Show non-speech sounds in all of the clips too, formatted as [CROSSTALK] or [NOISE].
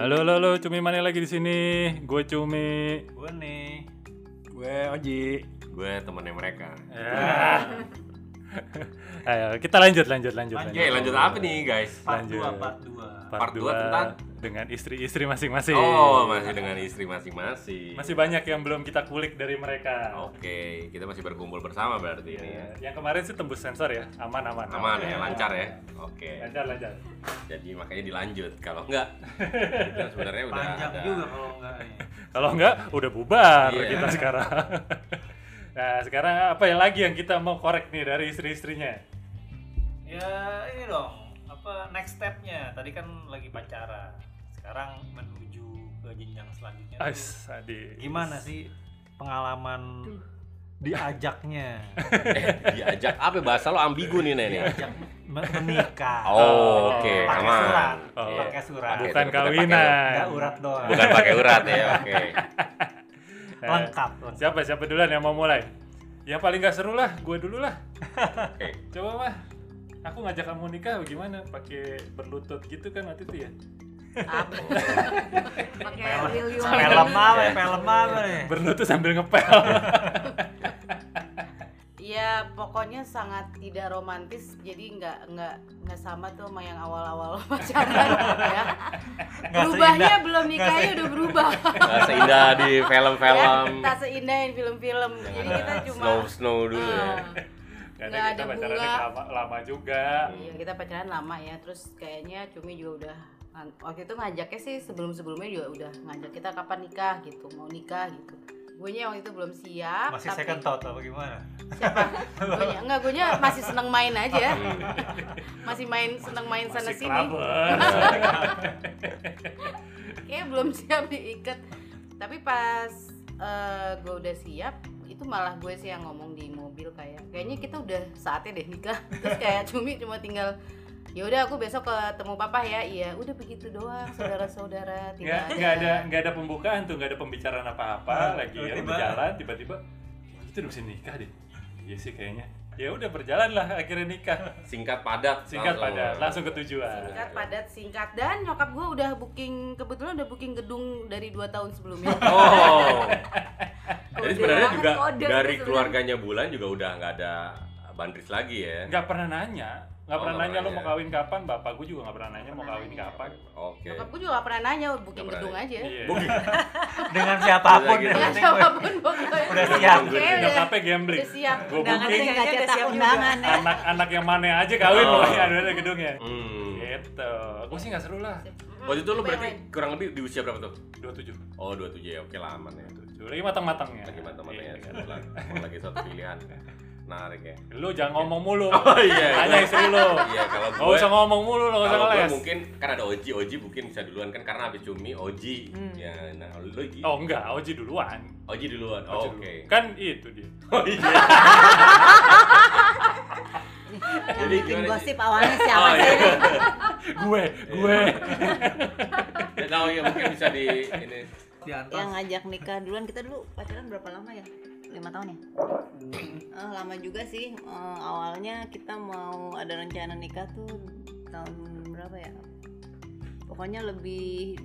Halo, halo, halo, Cumi mana lagi di sini? Gue Cumi. Gue nih. Gue Oji. Gue temennya mereka. Ya. [LAUGHS] Ayo, kita lanjut, lanjut, lanjut, Oke, lanjut apa nih guys? Part Lanjut. 2, part 2. Part tentang? Dengan istri-istri masing-masing. Oh, masih dengan istri masing-masing. Masih banyak yang belum kita kulik dari mereka. Oke, kita masih berkumpul bersama berarti ini ya. Ya, Yang kemarin sih tembus sensor ya, aman, aman. Aman ya, lancar ya. Oke. Lancar, lancar. Jadi makanya dilanjut. Kalau enggak, kita sebenarnya udah Panjang ada. juga kalau enggak. [LAUGHS] Kalau enggak, udah bubar Iya. kita sekarang. [LAUGHS] nah, sekarang apa yang lagi yang kita mau korek nih dari istri-istrinya? Ya ini dong, apa next stepnya? Tadi kan lagi pacaran. Sekarang menuju ke jenjang selanjutnya. tuh Ais, Adi. Gimana sih pengalaman diajaknya? [LAUGHS] Eh, diajak apa bahasa lo ambigu nih Nen ya? Diajak me- menikah. Oh, oke, Pakai aman. surat. Oh. Pakai surat. Bukan pakai- kawinan. Enggak urat doang. Bukan pakai urat ya, oke. Nah, [LAUGHS] Lengkap. lengkap. Siapa siapa duluan yang mau mulai? Yang paling gak seru lah, gue dulu lah. Oke. Coba mah, aku ngajak kamu nikah bagaimana? Pakai berlutut gitu kan waktu itu ya? Apa [LAUGHS] pakai William Film apa? Film apa nih? Berlutut sambil ngepel. [LAUGHS] ya pokoknya sangat tidak romantis jadi nggak nggak nggak sama tuh sama yang awal-awal [LAUGHS] pacaran ya berubahnya seindah- belum nikahnya udah berubah Gak seindah di ya, film-film. tak seindah yang film-film jadi kita cuma Snow Snow dulu ya. Ah, Karena Nggak kita ada pacarannya bunga. lama, lama juga. iya kita pacaran lama ya terus kayaknya cumi juga udah waktu itu ngajaknya sih sebelum-sebelumnya juga udah ngajak kita kapan nikah? gitu mau nikah? gitu. Gue nya waktu itu belum siap Masih tapi- second thought apa gimana? siapa? Gue enggak gue masih seneng main aja. [LAUGHS] Masih main seneng main sana Masih sini. kelaber. [LAUGHS] kayak belum siap diikat. Tapi pas gue udah siap itu malah gue sih yang ngomong di mobil kayak kayaknya kita udah saatnya deh nikah. Terus kayak cumi cuma tinggal ya udah aku besok ketemu papa ya iya udah begitu doang saudara-saudara Nggak, tidak nggak ada nggak ada pembukaan tuh, nggak ada pembicaraan apa-apa Nah, lagi ya tiba-tiba- berjalan tiba-tiba itu udah bisa nikah deh. Iya sih kayaknya. Ya udah berjalan lah akhirnya nikah. Singkat padat. Singkat langsung. padat, langsung ke tujuan. singkat padat singkat dan nyokap gue udah booking kebetulan udah booking gedung dari dua tahun sebelumnya Oh. [LAUGHS] Jadi sebenarnya juga dari sebenarnya. keluarganya Bulan juga udah nggak ada bandris lagi ya. Nggak pernah nanya, nggak Oh, pernah nggak nanya lo mau ya. kawin kapan. Bapak gue juga nggak pernah nanya mau kawin nanya. kapan. Oke. nyokap gue juga gak pernah nanya booking gedung aja Iya. [LAUGHS] Dengan siapa pun. Gitu. yang dengan siapa pun pokoknya Udah siap. Oke, udah, Nyokapnya gambling. udah siap Gue booking nggak cetak undangan ya anak-anak yang mana aja kawin Oh. pokoknya ada ada gedungnya. Hmm. Gitu. Gue sih nggak seru lah. Waktu itu lu berarti kurang lebih di usia berapa tuh? 27. Oh 27 ya, oke lah aman ya. Lagi matang-matangnya. Lagi mantap-mantapnya Iya. lagi satu pilihan. [LAUGHS] Menarik ya. Lu jangan ngomong mulu. [LAUGHS] Oh iya. Tanya istri lu. Iya kalau Gak gue usah ngomong mulu, lo gak usah kalau gue ngeles. mungkin kan ada Oji, Oji mungkin bisa duluan kan karena habis cumi Oji. Ya, nah lu Oji. Oh enggak, Oji duluan. Oji duluan. Oh, oke. Kan itu dia. Oh iya. [LAUGHS] Yang Jadi bikin gosip awalnya siapa Oh sih? iya. gue, gue. Ya, tahu ya mungkin bisa di ini. Yang ngajak nikah duluan kita dulu pacaran berapa lama ya? Lima tahun ya? Eh, lama juga sih. Eh, awalnya kita mau ada rencana nikah tuh tahun berapa ya? Pokoknya lebih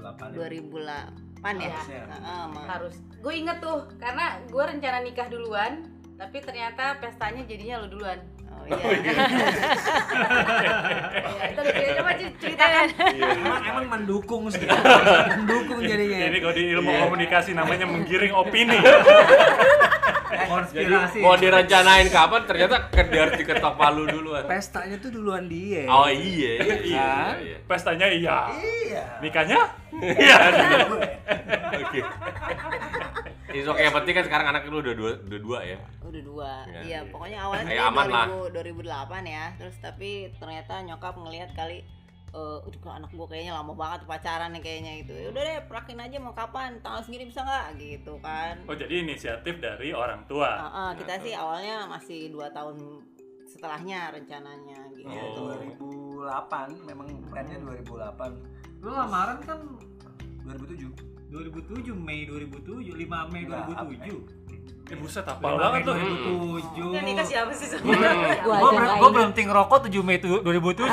2008 2008 ya. Harusnya. Heeh, ma- harus gue inget tuh karena gue rencana nikah duluan tapi ternyata pestanya jadinya lo duluan Oh iya. ya, coba Ci- ceritakan Emang emang mendukung sih. [LAUGHS] mendukung jadinya. Ini kalau di ilmu komunikasi namanya menggiring opini. [LAUGHS] Jadi konspirasi mau direncanain kapan ternyata ke diketok palu duluan. Pestanya tuh duluan dia. Oh iya, iya, iya. Iya. Pestanya iya. Iya. Nikahnya? Iya. [LAUGHS] Oke. Itu oke yang penting kan sekarang anaknya lu udah dua, udah dua ya. udah dua iya iya. pokoknya awalnya Kayak sih aman lah. 2000, 2008 ya terus tapi ternyata nyokap ngelihat kali eh udah kok anak gua kayaknya lama banget pacaran nih kayaknya gitu ya udah deh prakin aja mau kapan tanggal segini bisa nggak gitu kan Oh jadi inisiatif dari orang tua. Ah, ah, kita sih awalnya masih dua tahun setelahnya rencananya gitu Oh. 2008 memang plannya 2008. lu lamaran kan 2007. 2007 Mei 2007 5 Mei Enggak, 2007 Eh buset 5 apal banget tuh. 2007 yang nikah siapa sih nggak gua inget. berhenti ngerokok 7 Mei tu- 2007 [LAUGHS]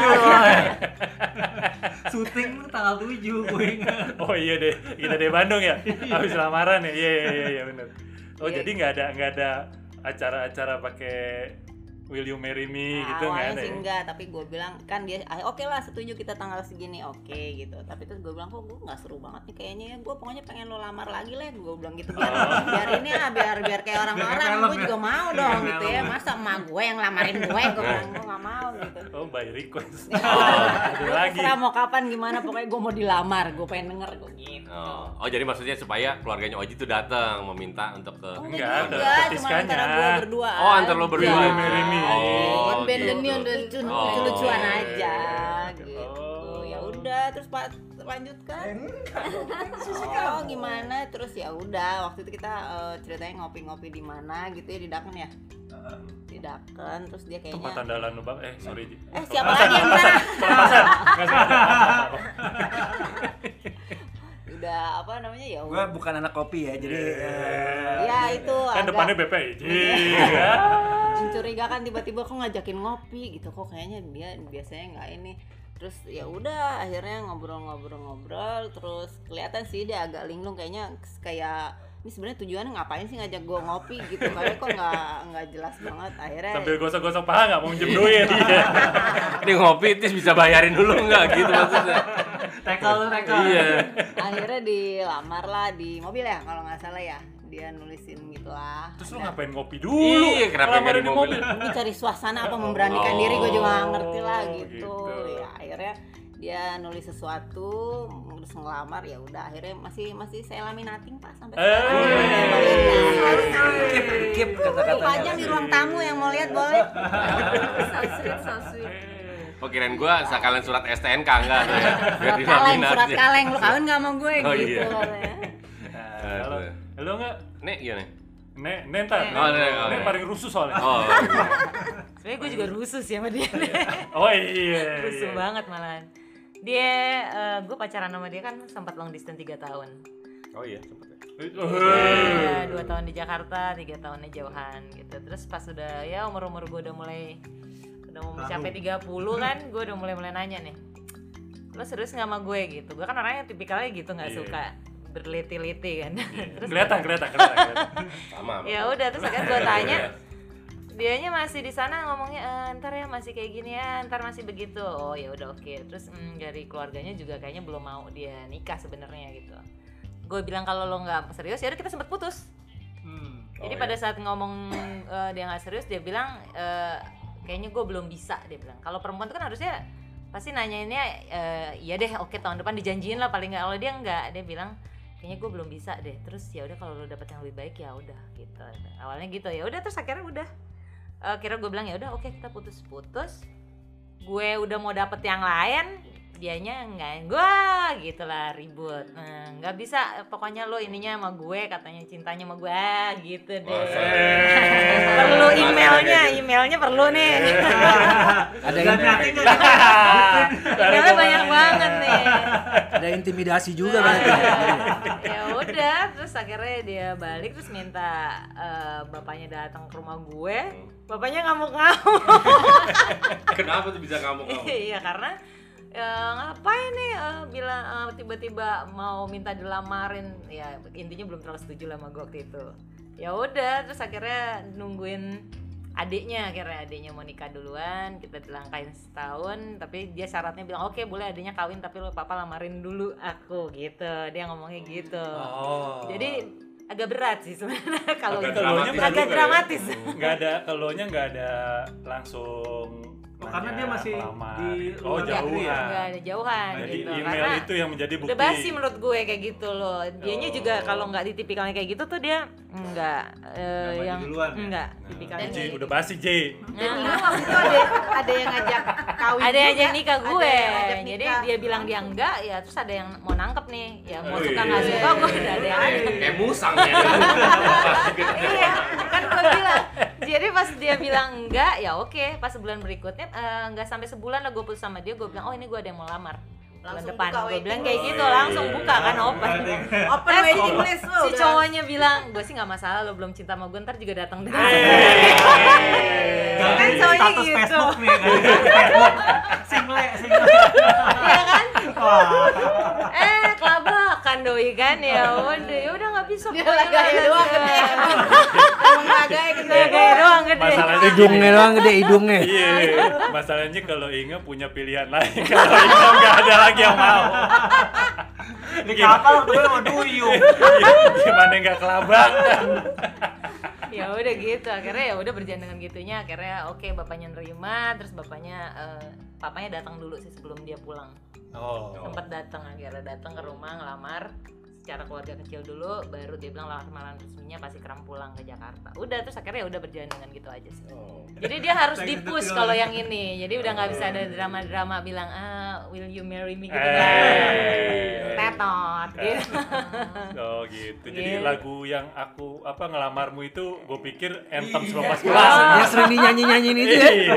syuting tuh tanggal 7 gue [LAUGHS] ingat. Oh iya deh, kita dari Bandung ya. Habis lamaran ya. Iya iya iya, iya benar. Oh Iya. jadi nggak ada nggak ada acara-acara pakai Will you marry me Nah, gitu nggak ada sih ya? enggak, tapi gue bilang kan dia ah, oke lah setuju kita tanggal segini oke gitu. Tapi terus gue bilang kok gue nggak seru banget nih kayaknya ya. Gue pokoknya pengen lo lamar lagi lah. Gue bilang gitu biar Oh. biar ini ya biar biar kayak orang-orang. Gue ya. juga mau Biar dong gitu ya. ya. Masa emak gue yang lamarin gue, gue bilang gue nggak mau gitu. Oh by request. Oh, lagi. Terserah mau kapan gimana pokoknya gue mau dilamar. Gue pengen denger gue gitu. Oh. oh, jadi maksudnya supaya keluarganya Oji tuh datang meminta untuk ke Oh, Enggak, enggak ada juga, cuma petiskannya. antara gue berdua. Oh, antara lo berdua. Marry me. Oh, Ben gitu. Denion dan lucu Oh. lucu lucuan aja gitu Oh. ya udah terus pak lanjutkan oh gimana terus ya udah waktu itu kita eh, ceritanya ngopi-ngopi di mana gitu ya di Daken ya di Daken terus dia Tempat kayaknya andalan lu bang. Eh sorry. Eh siapa lagi yang sana [LAUGHS] [LAUGHS] udah apa namanya ya udah bukan anak kopi ya, jadi eh, ya itu Kan depannya BPI. [LAUGHS] Mencurigakan tiba-tiba kok ngajakin ngopi gitu kok kayaknya dia biasanya nggak ini terus ya udah akhirnya ngobrol-ngobrol-ngobrol terus kelihatan sih dia agak linglung kayaknya kayak ini sebenarnya tujuannya ngapain sih ngajak gua ngopi gitu kayak kok nggak nggak jelas banget akhirnya Sambil gosok-gosok paha nggak mau minjem duit. Iya. [LAUGHS] Ini ngopi tis bisa bayarin dulu nggak gitu maksudnya? tackle lu tackle. Iya. akhirnya dilamar lah di mobil ya kalau nggak salah ya dia nulisin gitulah Terus lu ngapain ngopi dulu? Iya, kenapa nggak di mobil? ini cari suasana apa [LAUGHS] memberanikan diri gue juga nggak ngerti lah Oh, gitu. gitu. ya akhirnya dia nulis sesuatu terus ngelamar ya udah akhirnya masih masih saya laminating pak sampai Eh. sekarang Keep, keep Tuh, kata-katanya. pajang di ruang tamu yang mau lihat boleh [LAUGHS] so sweet so sweet Oh kirain gua sekalian surat STNK enggak tuh ya. Biar surat kaleng surat kaleng lu kawin nggak sama gue Oh, gitu iya. katanya. Nah, Lu nggak Nek gimana? Nek, nek ntar. Oh, Nek, oh, Nek Nek. paling rusuh soalnya. Oh, [LAUGHS] Sebenernya gue juga rusuh sih sama dia [LAUGHS] Oh iya. Rusuh iya. banget malahan Dia, eh, gue pacaran sama dia kan sempat long distance 3 tahun oh iya sempet ya. Oh, Ya, dua tahun di Jakarta, tiga tahunnya jauhan gitu. Terus pas udah ya umur umur gue udah mulai udah mau mencapai 30 kan, gue udah mulai mulai nanya nih. Lo serius nggak sama gue gitu? Gue kan orangnya tipikalnya gitu nggak Iya. suka berliti-liti kan. [LAUGHS] Terus Kelihatan, kelihatan, kelihatan. [LAUGHS] Sama. ya udah terus akhirnya gue tanya dianya masih di sana ngomongnya "Eh, ntar ya masih kayak gini ya ntar masih begitu oh ya udah oke terus mm, dari keluarganya juga kayaknya belum mau dia nikah sebenarnya gitu gue bilang kalau lo nggak serius ya udah kita sempat putus Hmm. jadi Oh, pada iya. saat ngomong eh, dia nggak serius dia bilang eh, kayaknya gue belum bisa dia bilang kalau perempuan itu kan harusnya pasti nanyainnya eh, iya deh oke tahun depan dijanjiin lah paling nggak kalau dia nggak dia bilang kayaknya gue belum bisa deh. Terus ya udah kalau lo dapet yang lebih baik ya udah gitu. Awalnya gitu ya udah terus akhirnya udah. Eh, kira gue bilang ya udah oke kita putus putus gue udah mau dapet yang lain dianya nggak gue gitu lah ribut. Nah, nggak bisa pokoknya lo ininya sama gue katanya cintanya sama gue gitu deh. Masa? perlu emailnya emailnya perlu nih. [LAUGHS] Ada yang emailnya banyak banget nih. Ada intimidasi juga berarti. [LAUGHS] ya udah terus akhirnya dia balik terus minta eh, bapaknya datang ke rumah gue. Bapaknya ngamuk-ngamuk. [LAUGHS] Kenapa tuh bisa ngamuk-ngamuk? iya karena ya, ngapain nih eh, bilang eh, tiba-tiba mau minta dilamarin ya intinya belum terlalu setuju lah sama gue waktu itu ya udah terus akhirnya nungguin adiknya akhirnya adiknya mau nikah duluan kita dilangkain setahun tapi dia syaratnya bilang oke boleh adiknya kawin tapi lo papa lamarin dulu aku gitu dia ngomongnya gitu Oh. jadi agak berat sih sebenarnya [LAUGHS] kalau Agak itu dramatis agak ya. Nggak ada, keluarnya nggak ada langsung. Oh, karena dia masih melamar. di Oh luar jauhan. ya? nggak ada jauhan Jadi gitu email karena itu yang menjadi bukti. udah basi menurut gue kayak gitu loh dianya Oh. juga kalau nggak di tipikalnya kayak gitu tuh dia enggak eh, maju yang duluan ya? enggak Nah, tipikalnya J, udah gitu. basi J. dan ini waktu itu ada ada yang ngajak kawin ada yang juga. ajak nikah Ada gue yang ngajak jadi dia bilang dia enggak ya terus ada yang mau nangkep nih ya mau Oh, suka iya. nggak suka gue udah ada yang Kayak kayak musang ya. iya kan gue bilang jadi pas dia bilang enggak ya oke pas sebulan berikutnya eh, enggak sampai sebulan lah gue putus sama dia gue bilang oh ini gue ada yang mau lamar bulan Langsung depan buka gue bilang kayak gitu Oh, iya, langsung iya, buka iya. kan open [LAUGHS] open Terus waiting si- list si cowoknya bilang gue sih nggak masalah lo belum cinta sama gue ntar juga datang dengan [LAUGHS] Ganti Kan cowoknya status gitu. Facebook nih kan. [LAUGHS] Single, single. Iya kan? Kan ya udah ya udah nggak bisa Dia lah, doang gede. Emang laganya gede. Laganya doang gede Masalahnya Hidungnya doang gede hidungnya. Iya, masalahnya kalau Inga punya pilihan lain, [LAUGHS] kalau Inga nggak ada lagi yang mau. Di kapal itu sama duyung. [LAUGHS] Gimana nggak kelabakan? ya udah gitu akhirnya ya udah berjalan dengan gitunya akhirnya oke bapaknya nerima terus bapaknya eh, papanya datang dulu sih sebelum dia pulang. Oh, sempat datang akhirnya datang ke rumah ngelamar secara keluarga kecil dulu baru dia bilang lamaran resminya pasti keram pulang ke Jakarta udah terus akhirnya ya udah berjalan dengan gitu aja sih oh. jadi dia harus detail. kalau yang ini jadi udah nggak bisa ada drama-drama bilang ah will you marry me gitu Eh. kan [LAUGHS] tetot gitu [LAUGHS] Oh gitu. Jadi Gitu. lagu yang aku apa ngelamarmu itu gue pikir anthem selama Yang kelas. sering dinyanyi nyanyiin itu ya. Iya.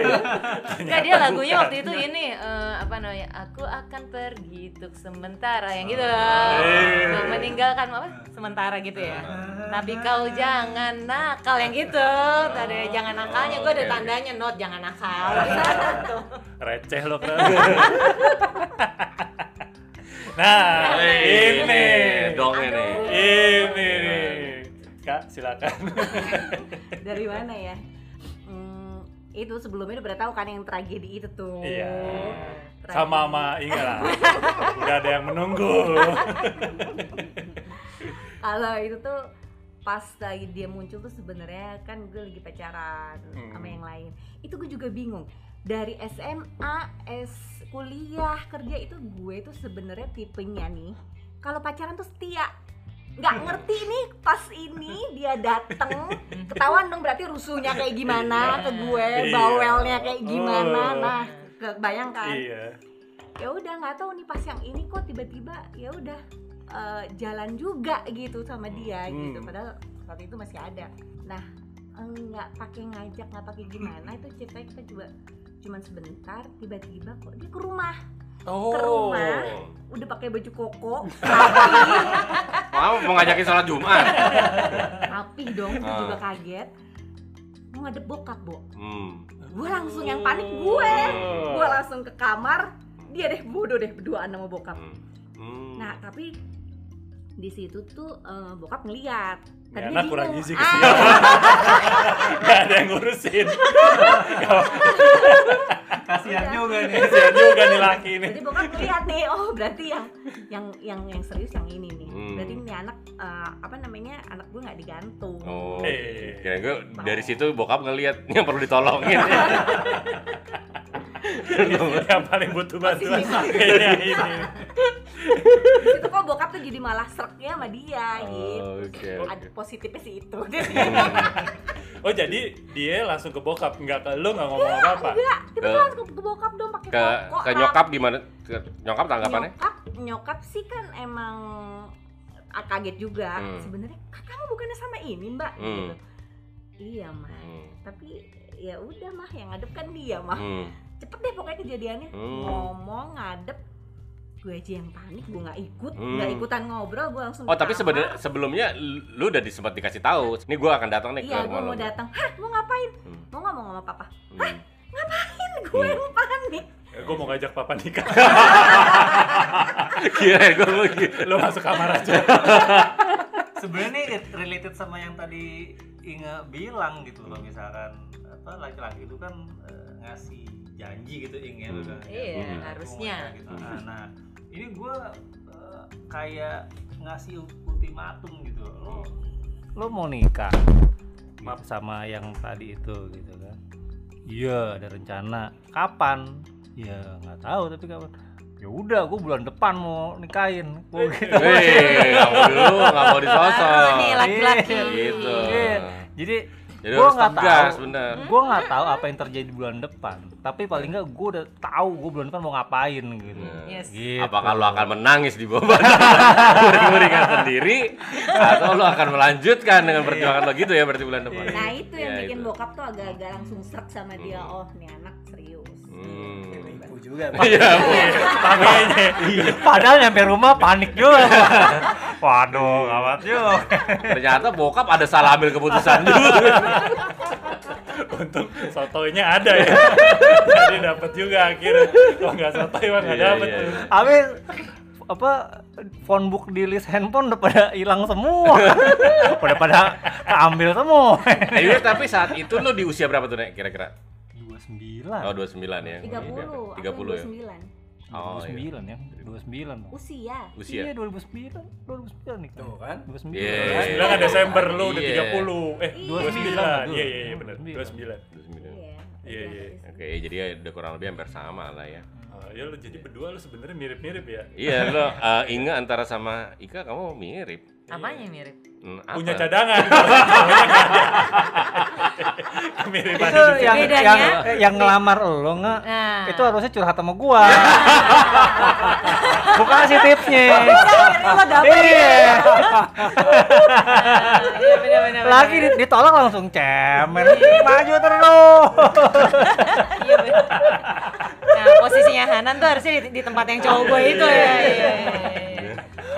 Enggak dia lagunya waktu itu ini eh, apa namanya? Aku akan pergi untuk sementara yang gitu loh. Meninggalkan apa? Sementara gitu ya. Tapi kau jangan nakal yang gitu. Tadi jangan nakalnya gue ada tandanya not jangan nakal. [LAUGHS] Receh lo kan. [LAUGHS] nah, ini. dong ini. Ini nih. Kak, silakan. dari mana ya itu sebelumnya udah tahu kan yang tragedi itu tuh Iya. Tragedi. Sama sama lah. Udah [LAUGHS] ada yang menunggu. [LAUGHS] kalau itu tuh pas lagi dia muncul tuh sebenarnya kan gue lagi pacaran Hmm. sama yang lain itu gue juga bingung dari SMA S kuliah kerja itu gue tuh sebenarnya tipenya nih kalau pacaran tuh setia nggak ngerti nih pas ini dia dateng [LAUGHS] ketahuan dong berarti rusuhnya kayak gimana ke gue Iya. bawelnya kayak gimana Oh. nah kebayangkan iya. ya udah nggak tahu nih pas yang ini kok tiba-tiba ya udah eh, jalan juga gitu sama dia Hmm. gitu padahal waktu itu masih ada nah nggak pakai ngajak nggak pakai gimana itu ceritanya kita coba cuman sebentar tiba-tiba kok dia ke rumah Oh. rumah. udah pakai baju koko [LAUGHS] Mau mau ngajakin sholat Jumat. rapi dong gue Ah. juga kaget mau ngadep bokap bo Hmm. gue langsung yang panik gue Oh. gue langsung ke kamar dia deh bodoh deh berduaan sama bokap Hmm. Hmm. Nah, tapi di situ tuh eh, bokap ngeliat. Dia anak kurang gizi Ah, kesian. [LAUGHS] Gak ada yang ngurusin. [LAUGHS] Kasihan juga nih. Kesian juga nih laki ini. Jadi bokap ngeliat nih, oh berarti yang yang yang yang serius yang ini nih. Hmm. Berarti ini anak eh, apa namanya anak gue nggak digantung. Oh. Eh. Kira gue dari situ bokap ngeliat yang perlu ditolongin. [LAUGHS] yang paling butuh bantuan kayaknya ini. Itu kok bokap tuh jadi malah sereknya sama dia gitu. Oh, Oke. Ada positifnya sih itu. [LAUGHS] [LAUGHS] Oh jadi dia langsung ke bokap, nggak ke lu nggak ngomong apa-apa? Enggak, kita Ke- tuh langsung ke bokap dong pakai Ke ke nyokap gimana? Ke nyokap tanggapannya? Nyokap, nyokap sih kan emang ah, kaget juga. Hmm. Sebenarnya kakakmu bukannya sama ini mbak? Hmm. Gitu. Iya mah. Hmm. Tapi ya udah mah yang ngadep kan dia mah. Hmm. Cepet deh pokoknya kejadiannya. Hmm. Ngomong ngadep gue aja yang panik gue nggak ikut Hmm. nggak ikutan ngobrol gue langsung Oh tapi sebenarnya sebelumnya lu udah sempat dikasih tahu. Ini gue akan datang nih iya ke gue rumah mau lu. datang hah mau ngapain Hmm. mau ngomong sama papa Hmm. gue Hmm. yang panik Gue mau ngajak papa nikah. [LAUGHS] Kira gue mau gitu. Lu masuk kamar aja. [LAUGHS] Sebenarnya ini related sama yang tadi Inge bilang gitu loh misalkan apa laki-laki itu kan eh, ngasih janji gitu Inge Hmm. kan. Iya, mau harusnya. gitu. Nah, nah, ini gue kayak ngasih ultimatum gitu lo lo mau nikah maaf sama yang tadi itu gitu kan iya ada rencana kapan ya nggak tahu tapi kapan ya udah gue bulan depan mau nikahin Gua gitu Hei, nggak mau dulu, nggak mau disosok. Nih laki-laki. Gitu. Iya. jadi Jadi Gua nggak tahu. bener. gue nggak tahu apa yang terjadi bulan depan tapi paling nggak gue udah tahu gue bulan depan mau ngapain gitu Yes. Gitu. Apakah lo akan menangis di bawah [LAUGHS] uring-uringan sendiri atau lo akan melanjutkan dengan perjuangan lo gitu ya berarti bulan depan? nah itu yang Ya, bikin itu. bokap tuh agak-agak langsung serak sama dia Hmm. oh nih anak serius Hmm. Juga. [LAUGHS] Iya, Bu. Makanya. Padahal nyampe rumah panik juga. [LAUGHS] Waduh, gawat juga. ternyata bokap ada salah ambil keputusan juga. Untung sotoynya ada ya. Jadi dapat juga akhirnya. Kalau nggak sotoy mah nggak Iya, dapet iya. tuh. Habis apa phone book di list handphone udah pada hilang semua. [LAUGHS] udah pada keambil semua. Eh, tapi saat itu lo di usia berapa tuh Nek kira-kira? 29. Oh 29 ya. 30 Tiga puluh ya. 29 Oh, iya. 29 ya. 29. usia Usia. Iya 2009. 2009 nih. Tuh kan. 29. Iya. Sembilan kan Desember lu udah Iya. 30 Eh Iya. 29 Iya iya iya benar 29. 29 29. iya Iya iya Oke, jadi ya udah kurang lebih hampir sama lah ya. Oh, Ya lu jadi berdua lu sebenarnya mirip-mirip ya Iya, lo uh, Inga antara sama Ika kamu mirip. Apanya yang mirip? Hmm, apa? Punya cadangan [LAUGHS] Kemiripan Itu yang Bedanya? yang yang ngelamar lo nggak? Nah. Itu harusnya curhat sama gua. [LAUGHS] Bukan sih tipsnya. Iya. [LAUGHS] Iya benar-benar. Lagi di- ditolak langsung cemen. Maju terus. Iya. Nah, posisinya Hanan tuh harusnya di, di tempat yang cowok gue itu ya. Iya, iya, iya.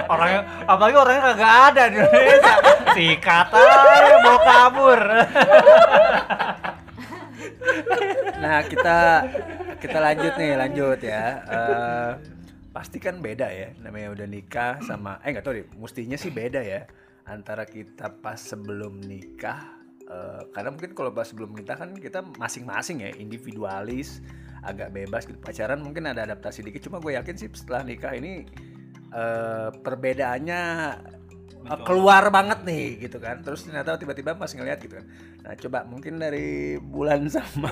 Orangnya apalagi orangnya kagak ada di Indonesia. Sikat aja mau kabur. Nah kita kita lanjut nih lanjut ya. Eh, pasti kan beda ya namanya udah nikah sama eh nggak tahu deh mestinya sih beda ya antara kita pas sebelum nikah eh, karena mungkin kalau pas sebelum nikah kan kita masing-masing ya individualis agak bebas gitu pacaran mungkin ada adaptasi dikit cuma gue yakin sih setelah nikah ini eh, perbedaannya eh, keluar banget nih gitu kan. Terus ternyata tiba-tiba pas ngeliat gitu kan. Nah coba mungkin dari bulan sama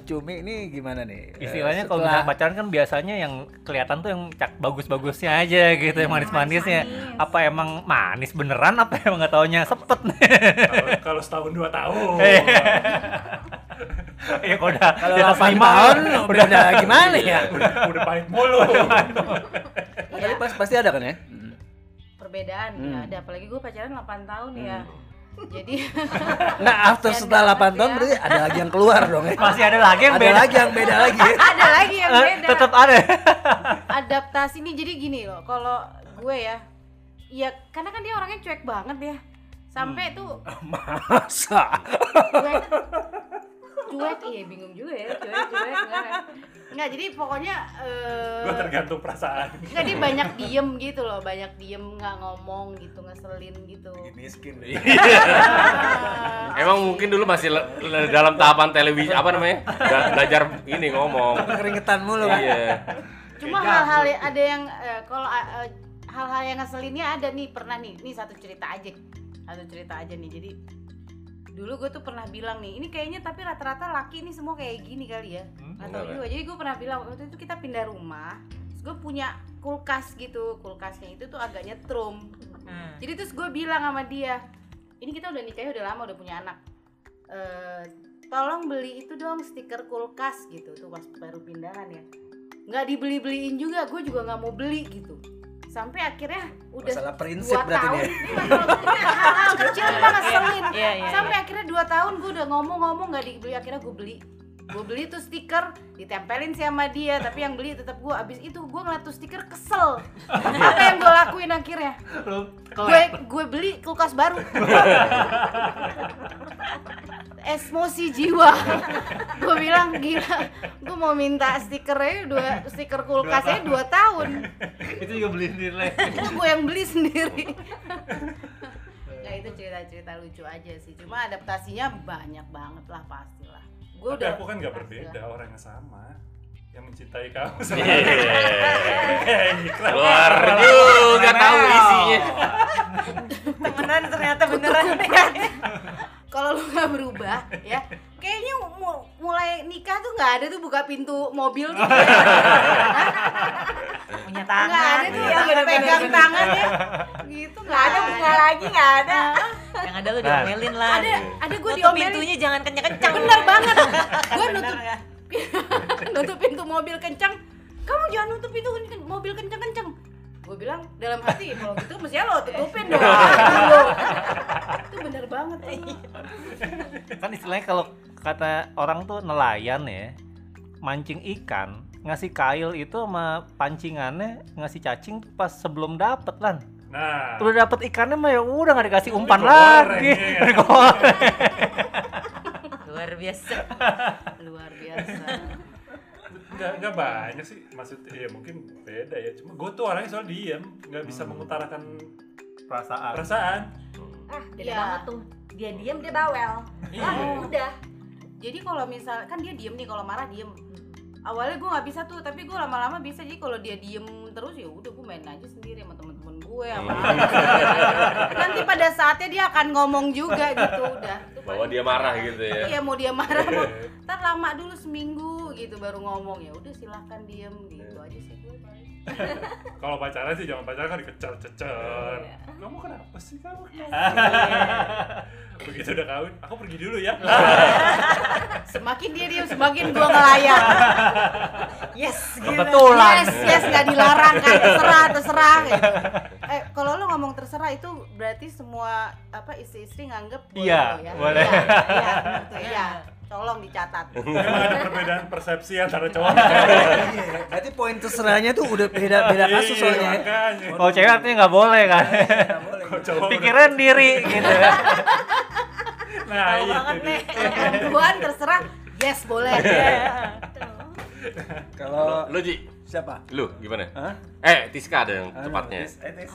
cumi ini gimana nih? Eh, Istilahnya kalau setelah- misalnya pacaran kan biasanya yang kelihatan tuh yang cak bagus-bagusnya aja gitu, yang manis-manisnya. Manis-manis. Apa emang manis beneran? Apa emang nggak taunya? Sepet. Nih? Kalau- Kalau setahun dua tahun [LAUGHS] [LAUGHS] Iya kalau udah kalau 8 lima, tahun udah udah gimana ya [LAUGHS] Udah udah pahit mulu [LAUGHS] tapi pas, pasti ada kan ya perbedaan Hmm. ya ada apalagi gue pacaran 8 tahun ya jadi Nah, after setelah dapat 8 tahun ya. berarti ada lagi yang keluar dong ya. masih ada lagi yang Ada beda. lagi yang beda lagi. ya. ada lagi yang Eh, beda Tetap ada. adaptasi nih jadi gini loh kalau gue ya ya karena kan dia orangnya cuek banget ya sampai tuh Masa? cuek cuek iya bingung juga ya cuek cuek enggak nggak jadi pokoknya eh, Gue tergantung perasaan nggak dia banyak diem gitu loh banyak diem nggak ngomong gitu ngeselin gitu Miskin. [LAUGHS] Emang mungkin dulu masih le- le- dalam tahapan televisi apa namanya? Bela- belajar ini ngomong. Keringetan mulu kan. Iya. cuma hal-hal yang- ada yang eh, kalau eh, hal-hal yang ngeselinnya ada nih pernah nih ini satu cerita aja satu cerita aja nih jadi dulu gue tuh pernah bilang nih ini kayaknya tapi rata-rata laki ini semua kayak gini kali ya. Tahu enggak. juga jadi gue pernah bilang waktu itu kita pindah rumah terus gue punya kulkas gitu. Kulkasnya itu tuh agak nyetrum Hmm. jadi terus gue bilang sama dia ini kita udah nikahnya udah lama udah punya anak. Eh, tolong beli itu dong stiker kulkas gitu. Tuh pas baru pindahan ya. Nggak dibeli beliin juga gue juga nggak mau beli gitu sampai akhirnya udah Masalah prinsip dua berarti tahun. dia. ini hal-hal kecil mah [LAUGHS] ngeselin. Iya, iya, sampai akhirnya dua tahun gue udah ngomong-ngomong nggak dibeli akhirnya gue beli gue beli tuh stiker ditempelin sih sama dia tapi yang beli tetap gue abis itu gue ngeliat tuh stiker kesel. Apa yang gue lakuin akhirnya? Gue gue beli kulkas baru. [LAUGHS] Emosi jiwa. Gue bilang gila gue mau minta stikernya dua stiker kulkasnya dua tahun. Itu juga beli sendiri. Itu gue yang beli sendiri. [LAUGHS] Nah itu cerita-cerita lucu aja sih. Cuma adaptasinya banyak banget lah pastilah gue Tapi udah aku kan gak berbeda orang yang sama Yang mencintai kamu sama Iya. [LAUGHS] Kayak iklan. Keluar juga tahu isinya. Temenan ternyata beneran. kalau lu nggak berubah ya kayaknya mu- mulai nikah tuh nggak ada tuh buka pintu mobil tuh Punya nggak tangan. ada tuh Iya, yang pegang tangan ya gitu nggak ada bunga lagi nggak ada Yang ada lu diomelin lah. ada ada gue diomelin pintunya jangan kencang-kencang. bener banget [LAUGHS] gue nutup ya? [LAUGHS] nutup pintu mobil kencang kamu jangan nutup pintu mobil kencang kencang gue bilang dalam hati kalau gitu mestinya lo tutupin dong [LAUGHS] itu bener banget tuh. Kan istilahnya kalau kata orang tuh nelayan ya, mancing ikan, ngasih kail itu sama pancingannya ngasih cacing pas sebelum dapet lan. Nah Udah dapet ikannya mah ya udah nggak dikasih umpan lagi. [LAUGHS] Digoreng. Luar biasa. luar biasa Enggak nggak nggak banyak sih maksudnya ya mungkin beda ya cuma gue tuh orangnya soal diem nggak bisa mengutarakan perasaan perasaan ah beda Iya. banget tuh dia diem dia bawel Iya. ah udah jadi kalau misal kan dia diem nih kalau marah diem. Awalnya gue nggak bisa tuh tapi gue lama-lama bisa. Jadi kalau dia diem terus ya udah gue main aja sendiri sama temen-temen gue apa nanti pada saatnya dia akan ngomong juga gitu udah. Bahwa dia marah gitu ya. iya mau dia marah mau [LAUGHS] ntar lama dulu seminggu gitu baru ngomong. Ya udah silahkan diem gitu aja sih. [LAUGHS] kalau pacaran sih jangan pacaran kan dikejar-kejar Iya. kamu kenapa sih kamu [LAUGHS] begitu udah kawin aku pergi dulu ya [LAUGHS] semakin dia diem semakin gue ngelayar yes kebetulan yes yes nggak dilarang kan terserah terserah gitu. eh kalau lo ngomong terserah itu berarti semua apa istri-istri nganggep boleh Iya, lo ya boleh. iya iya gitu, iya. Tolong dicatat [LAUGHS] memang ada perbedaan persepsi antara cowok dan Iya, cewek Berarti poin terserahnya tuh udah beda beda kasus Iya, soalnya. ya. makanya. kalau cewek artinya nggak boleh kan pikiran diri gitu nah Tahu itu banget nih perempuan terserah yes boleh Kalau Lu Ji, siapa? lu gimana? Hah? Eh, Tiska ada yang tepatnya. Eh.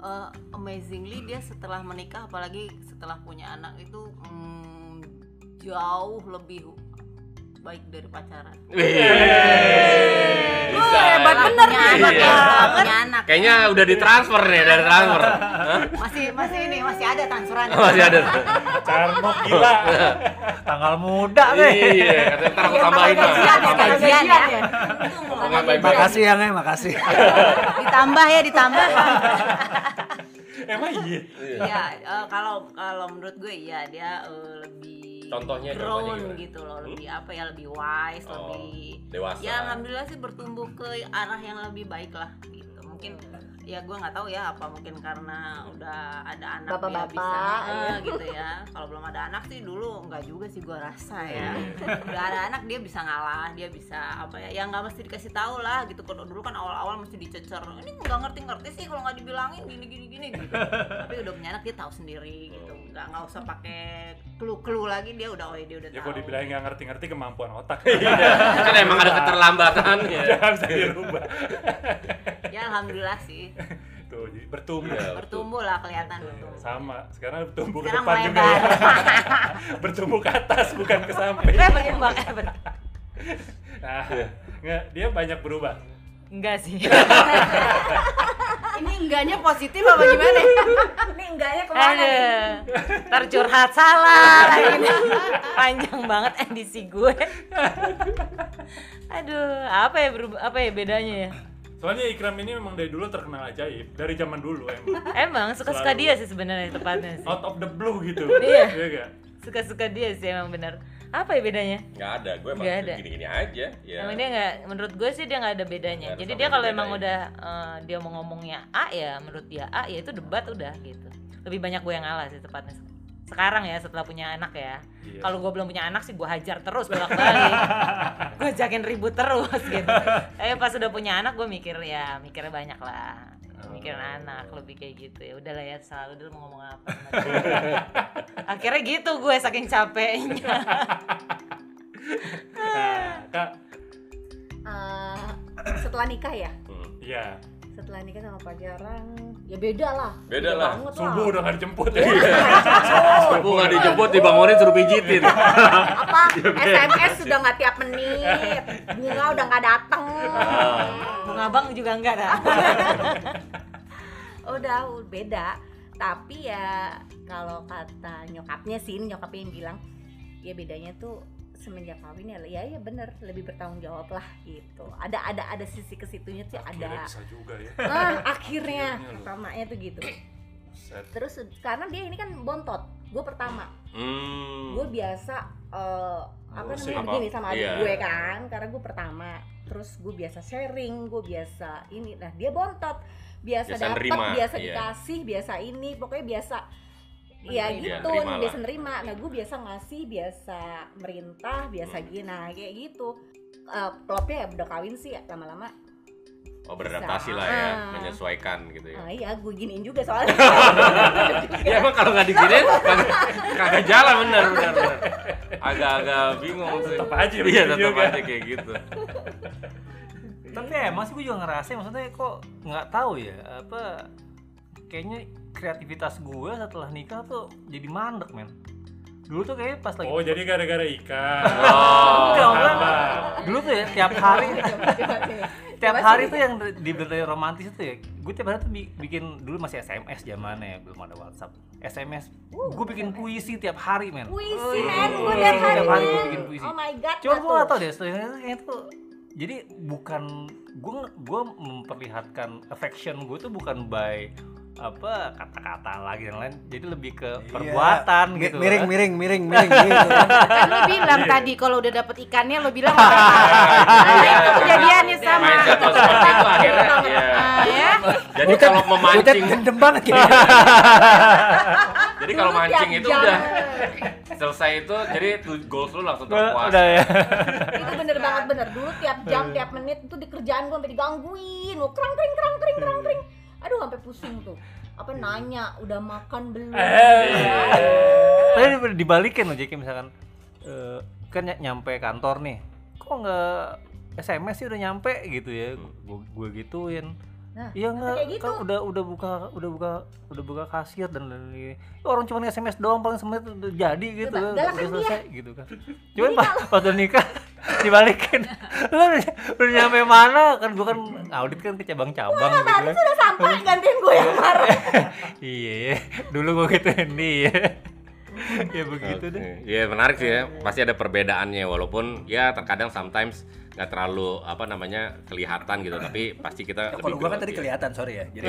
Eh, amazingly dia setelah menikah apalagi setelah punya anak itu mm, jauh lebih baik dari pacaran. Wih. Hebat bener nih. Iya. punya anak. Kayaknya udah ditransfer nih, dari transfer. Hah? Masih masih ini masih ada transferannya. [LAUGHS] Masih ada. Carnok gila tanggal muda deh Iya, katanya ntar aku tambahin lah. Gajian ya, Tambahin. gajian ya. Makasih yang eh, makasih. [LAUGHS] Ditambah ya, ditambah. emang iya Iya, eh, kalau kalau menurut gue iya dia eh, lebih Contohnya, grown contohnya gimana? gitu loh, lebih apa ya, lebih wise, Oh, lebih dewasa. Ya alhamdulillah sih bertumbuh ke arah yang lebih baik lah gitu. Mungkin ya gue nggak tahu ya apa mungkin karena udah ada anak dia Bapak-bapak, bisa eh, iya. gitu ya. Kalau belum ada anak sih dulu nggak juga sih gue rasa ya. Hmm. udah ada anak dia bisa ngalah, dia bisa apa ya? Ya nggak mesti dikasih tahu lah gitu. Kalau dulu kan awal-awal mesti dicecer. Ini nggak ngerti-ngerti sih kalau nggak dibilangin gini-gini gini gitu. Tapi udah punya anak dia tahu sendiri gitu. Nggak nggak usah pakai clue-clue lagi dia udah oh dia udah ya kalau dibilang nggak ngerti-ngerti kemampuan otak. [LAUGHS] Kan emang ada keterlambatan [LAUGHS] ya. bisa dirubah. [LAUGHS] Ya alhamdulillah sih. tuh jadi bertumbuh. Iya. Bertumbuh lah kelihatan bertumbuh. sama sekarang bertumbuh ke Sekarang depan juga ya. bertumbuh ke atas bukan ke samping. Berkembang nah nggak dia banyak berubah. Enggak sih ini enggaknya positif apa gimana ini enggaknya ke mana nih Aduh, ntar curhat salah nih. Panjang banget edisi gue. Aduh, apa ya berubah, apa ya bedanya ya? soalnya Ikram ini memang dari dulu terkenal ajaib dari zaman dulu emang Emang suka-suka Selalu. dia sih sebenarnya tepatnya sih. out of the blue gitu Iya. nggak? Suka-suka dia sih emang bener. Apa ya bedanya? Nggak ada, gue emang ada. gini-gini aja. Ya. Emang dia nggak, menurut gue sih dia nggak ada bedanya. Nggak ada Jadi dia kalau emang udah eh, dia mau ngomongnya A ya, menurut dia A ya itu debat udah gitu. Lebih banyak gue yang ngalah sih tepatnya. Sekarang ya setelah punya anak ya. Iya. Kalau gue belum punya anak sih gue hajar terus bolak-balik. [LAUGHS] gue ajakin ribut terus gitu. Tapi pas udah punya anak gue mikir ya mikirnya banyak lah. Mikirin anak lebih kayak gitu ya. Udahlah ya selalu dulu mau ngomong apa. [LAUGHS] Akhirnya gitu gue saking capeknya. [LAUGHS] nah kak Eh, setelah nikah ya Hmm. iya setelah nikah sama pacaran ya beda lah Beda lah. subuh udah nggak dijemput ya [LAUGHS] Subuh nggak dijemput, dibangunin suruh pijitin. apa SMS sudah nggak tiap menit bunga udah nggak dateng Bunga bang juga enggak dah. Udah beda. Tapi ya kalau kata nyokapnya sih nyokapnya yang bilang ya bedanya tuh semenjak kawin ya ya ya bener lebih bertanggung jawab lah gitu. Ada ada ada sisi ke situnya sih akhirnya ada. bisa juga ya. Ah [LAUGHS] akhirnya pertamanya tuh gitu. Set. terus karena dia ini kan bontot gue pertama. Hmm. gue biasa eh, apa Ngurusin namanya apa? begini sama adik Iya. gue kan karena gue pertama. Terus gue biasa sharing gue biasa ini nah dia bontot biasa Biasa dapat biasa iya. dikasih biasa ini pokoknya biasa ya Iya, gitu lah. biasa nerima nah gue biasa ngasih biasa merintah biasa Hmm. gini nah kayak gitu plotnya ya udah kawin sih ya lama-lama Oh beradaptasi lah ya, Ah. menyesuaikan gitu ya. ah iya gue giniin juga soalnya [LAUGHS] Ya emang kalau nggak diginiin kagak, jalan bener bener. Agak-agak bingung sih. Tetep aja Iya tetap aja kayak gitu. Tapi emang sih gue juga ngerasa maksudnya kok nggak tahu ya apa kayaknya kreativitas gue setelah nikah tuh jadi mandek men. Dulu tuh kayaknya pas lagi Oh jadi gara-gara ikan. [LAUGHS] Enggak, enggak. Dulu tuh ya tiap hari. [LAUGHS] Tiap hari tuh yang di berita romantis itu ya gue tiap hari tuh bi- bikin dulu masih SMS zamannya ya belum ada WhatsApp. SMS gue bikin puisi tiap hari men. Puisi men, gue tiap Tiap hari. hari gue bikin puisi. Oh my god. Cuma gue tau deh, setelah itu jadi bukan gue gue memperlihatkan affection gue tuh bukan by apa kata-kata lagi yang lain jadi lebih ke perbuatan Mi- gitu miring kan. miring miring miring gitu kan. [LAUGHS] Kan lo bilang tadi kalau udah dapet ikannya lo bilang [LAUGHS] nah, itu kejadiannya sama. Mindset lo seperti itu akhirnya. Iya. Ah, ya. Jadi kalau memancing, gendem banget gitu. [LAUGHS] jadi kalau mancing itu udah [LAUGHS] selesai itu, jadi goals lu langsung terpuas. udah ya. Itu bener banget bener. Dulu tiap jam tiap menit itu di kerjaan gue sampai digangguin. Mau kerang kering kerang kering kerang kering aduh sampai pusing tuh. Apa nanya udah makan belum? Tapi di- dibalikin loh jadi misalkan eh, kan ny- nyampe kantor nih. Kok nggak SMS sih udah nyampe gitu ya? Gue gue gituin Nah, iya nggak? kayak gitu. kan udah udah buka udah buka udah buka kasir dan dan ini Ya, orang cuma SMS doang paling semenit udah jadi gitu Coba, udah, kan dia. selesai gitu kan. [LAUGHS] Cuman pas pas udah nikah [LAUGHS] dibalikin. [LAUGHS] Lu udah, nyampe mana? Kan gua kan audit kan ke cabang-cabang gitu kan. udah sampai gantiin gue yang marah. Iya ya dulu gua gituin dia. Ya begitu deh. Oke. Iya menarik sih ya. Pasti ada perbedaannya walaupun ya terkadang sometimes nggak terlalu apa namanya kelihatan gitu. Tapi pasti kita Kalau lebih gua kan tadi kelihatan sorry ya. [LAUGHS] Jadi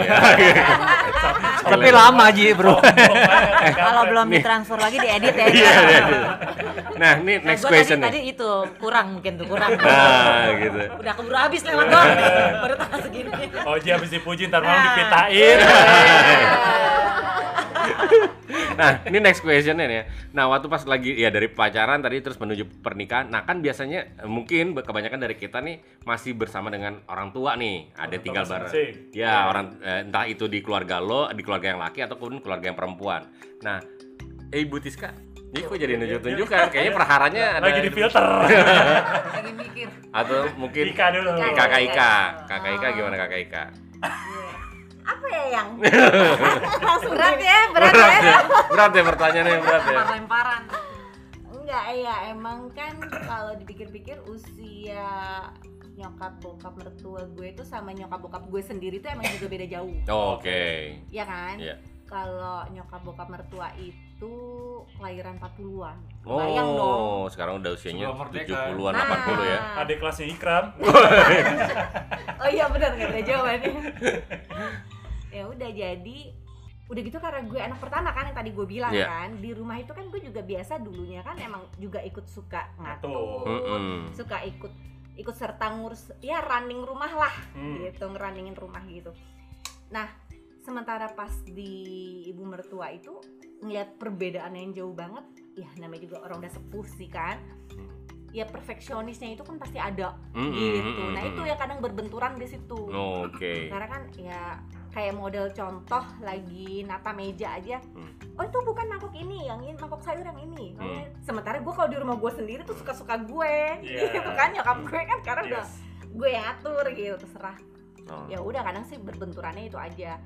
tapi lama Ji bro [LAUGHS] Kalau belum ditransfer lagi diedit ya. Iya, iya, iya. Nah ini Nah, next gua question tadi, tadi nih. itu kurang mungkin tuh kurang. Nah gitu. Udah keburu habis lewat doang. Baru tanggal segini. Oh Ji habis dipuji ntar malam dipitain. Nah ini next questionnya nih ya. Nah waktu pas lagi ya dari pacaran tadi terus menuju pernikahan. Nah kan biasanya eh, mungkin kebanyakan dari kita nih masih bersama dengan orang tua nih. Ada tinggal bareng. masing-masing. Ya orang eh, entah itu di keluarga lo, di keluarga yang laki ataupun keluarga yang perempuan. Nah, eh Ibu Tiska, ini kok jadi nunjuk-nunjukkan? Kayaknya perharanya ada Lagi di filter. Lagi mikir. atau mungkin Ika dulu. kakak Ika. Kakak Ika gimana kakak Ika? Apa ya yang [LAUGHS] Langsung berat ya, berat ya. Berat ya, berat ya pertanyaannya berat ya. Lempar-lemparan. enggak ya emang kan kalau dipikir-pikir usia nyokap bokap mertua gue itu sama nyokap bokap gue sendiri tuh emang juga beda jauh Oke. ya kan Iya. kalau nyokap bokap mertua itu kelahiran 40-an bayang dong Oh, sekarang udah usianya Sebelum merdeka. 70-an, Nah. 80 ya. Adik kelasnya Ikram. [LAUGHS] oh iya benar nggak beda jawabannya ya udah jadi udah gitu karena gue anak pertama kan yang tadi gue bilang Iya. kan di rumah itu kan gue juga biasa dulunya kan emang juga ikut suka ngatur Mm-mm. suka ikut ikut serta ngurus ya running rumah lah Hmm. gitu ngerunningin rumah gitu nah sementara pas di ibu mertua itu ngeliat perbedaan yang jauh banget ya namanya juga orang udah sepuh sih kan ya perfeksionisnya itu kan pasti ada Mm-mm, gitu nah mm-mm. itu ya kadang berbenturan di situ Oke. karena kan ya kayak model contoh lagi nata meja aja Hmm. oh itu bukan mangkok ini yang ini mangkok sayur yang ini Oh, Hmm. sementara gue kalau di rumah gue sendiri tuh suka suka gue Iya. [LAUGHS] gitu kan nyokap gue kan karena udah Yes. gue yang atur gitu terserah Oh. ya udah kadang sih berbenturannya itu aja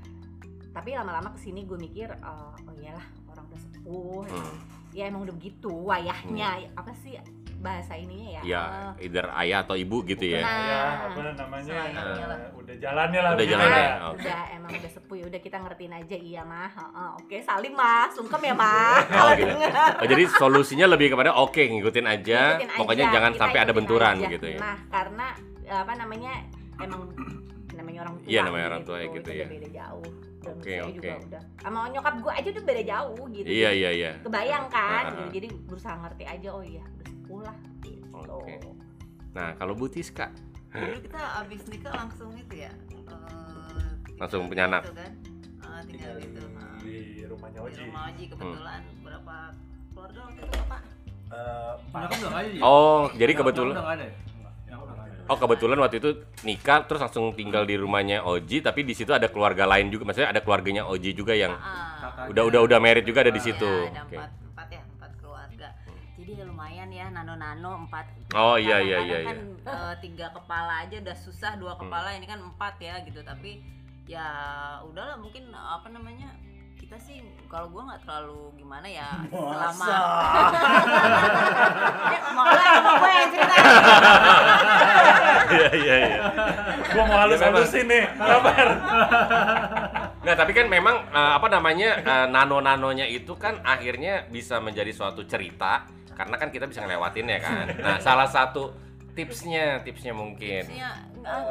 tapi lama-lama ke sini gue mikir eh, oh iyalah orang udah sepuh Hmm. ya emang udah begitu wayahnya apa sih bahasa ininya ya Ya, Eh, either ayah atau ibu gitu ya. Nah. Ya, apa namanya? Sayangnya lah. udah jalannya lah. Udah jalannya. ya. Oke. udah emang udah sepuh ya udah kita ngertiin aja iya mah Heeh, oke salim mah sungkem ya mah [LAUGHS] Oh, kalau gitu. Oh, jadi solusinya lebih kepada oke ngikutin aja, Ikutin aja, pokoknya jangan kita sampai ada benturan aja. gitu ya. nah karena apa namanya emang namanya orang tua Iya, namanya orang tua ya gitu itu ya. udah beda jauh dan Oke, saya oke. juga udah sama nyokap gue aja udah beda jauh gitu Iya, iya, iya. kebayang kan ah, gitu. ah. jadi berusaha ngerti aja oh iya udah sepuh lah gitu Oke. Nah, kalau Bu Tiska Dulu kita abis nikah langsung itu ya. eh, langsung punya anak. gitu kan. Eh, tinggal gitu. eh, Di rumahnya di Oji. rumah Oji kebetulan Hmm. berapa keluarga waktu itu? Eh, udah nggak ada Ji? Oh, jadi kebetulan udah ada Oh, kebetulan waktu itu nikah terus langsung tinggal di rumahnya Oji, tapi di situ ada keluarga lain juga. Maksudnya ada keluarganya Oji juga yang Kakaknya. udah udah udah married juga ada di situ. ya, ada Oke. empat, empat ya, empat keluarga. Jadi ya lumayan ya nano-nano empat Oh, iya, iya, iya, kan eh, tiga kepala aja udah susah dua kepala ini kan empat ya gitu tapi ya udahlah mungkin apa namanya kita sih kalau gua nggak terlalu gimana ya [LAUGHS] selama [LAUGHS] Eh, malah emang gue yang cerita Iya iya iya. Gua mau halus-halusin nih. Sabar. Nggak, tapi kan memang eh, apa namanya eh, nano-nanonya itu kan akhirnya bisa menjadi suatu cerita karena kan kita bisa ngelewatin ya kan. Nah, salah satu tipsnya, tipsnya mungkin Maksudnya,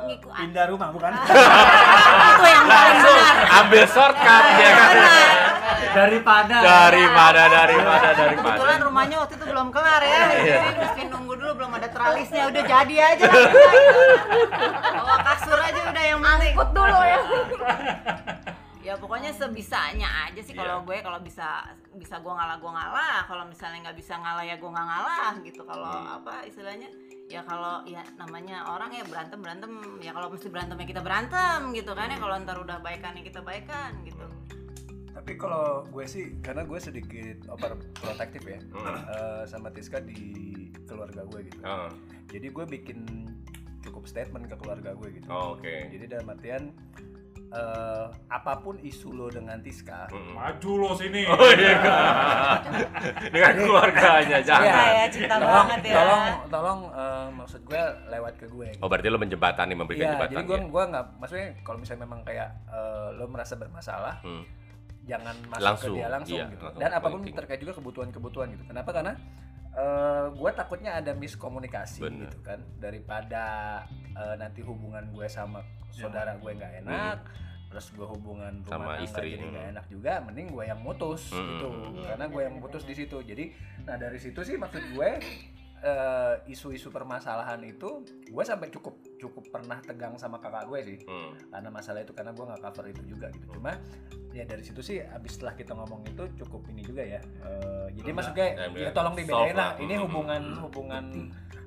ngikut Pindah rumah bukan? [LAUGHS] itu yang paling benar ambil shortcut ya kan. daripada Daripada daripada daripada. Kebetulan rumahnya waktu itu belum kelar ya, jadi mesti nunggu dulu belum ada tralisnya, udah jadi aja. Bawa kasur aja udah yang penting. Angkut dulu ya. Ya pokoknya sebisanya aja sih kalau Iya. gue kalau bisa bisa gue ngalah gue ngalah, kalau misalnya nggak bisa ngalah ya gue nggak ngalah gitu. Kalau Hmm. apa istilahnya ya kalau ya namanya orang ya berantem berantem ya kalau mesti berantem ya kita berantem gitu kan ya kalau ntar udah baikan ya kita baikan gitu. Tapi kalau gue sih karena gue sedikit overprotective ya Hmm. eh, sama Tiska di keluarga gue gitu. Oh, Jadi gue bikin cukup statement ke keluarga gue gitu. oh, oke. Jadi dalam artian eh, apa pun isu lo dengan Tiska, Mm-mm. Maju lo sini. Oh iya. [LAUGHS] Dengan keluarganya jangan. Iya ya cinta tolong, banget ya. tolong, tolong eh, maksud gue lewat ke gue. Oh berarti lo menjembatani memberikan Iya, jembatan jadi gue ya? gua nggak, maksudnya kalau misalnya memang kayak eh, lo merasa bermasalah, Hmm. Jangan masuk Langsung, ke dia langsung iya, gitu. langsung Dan apa pun pointing. terkait juga kebutuhan-kebutuhan gitu. Kenapa? Karena eh gue takutnya ada miskomunikasi Bener. gitu kan, daripada eh, nanti hubungan gue sama saudara gue nggak enak. Terus gue hubungan rumah Sama tangga istri, jadi nggak hmm. enak juga, mending gue yang mutus Hmm. gitu, Iya, karena gue yang mutus di situ. Jadi, nah dari situ sih maksud gue eh, isu-isu permasalahan itu gue sampai cukup cukup pernah tegang sama kakak gue sih Hmm. karena masalah itu karena gue nggak cover itu juga gitu cuma ya dari situ sih abis setelah kita ngomong itu cukup ini juga ya Eh, jadi Enggak. maksudnya Ya, ya tolong dibedain lah. ini Hmm. hubungan hubungan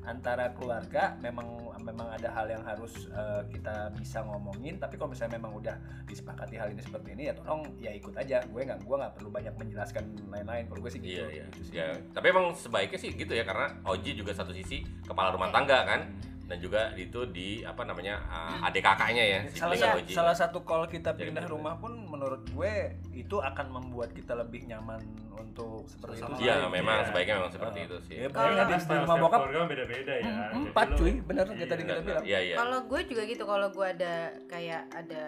antara keluarga memang memang ada hal yang harus eh, kita bisa ngomongin tapi kalau misalnya memang udah disepakati hal ini seperti ini ya tolong ya ikut aja. Gue nggak gue nggak perlu banyak menjelaskan lain-lain. Kalau gue sih gitu, Iya iya. gitu sih. Ya, tapi emang sebaiknya sih gitu ya karena Oji juga satu sisi kepala rumah tangga kan dan juga itu di apa namanya uh, adik kakaknya ya si salah, Lisa satu, Oji. salah satu call kita Jadi pindah bener. rumah pun menurut gue itu akan membuat kita lebih nyaman untuk seperti itu Iya, lain, memang iya. sebaiknya memang seperti Ah. itu sih. Iya, Kalau di- rumah bokap kan beda-beda ya. Hmm, Jadi empat cuy bener Iya. tadi kita bilang Iya iya. Kalau gue juga gitu, kalau gue ada kayak ada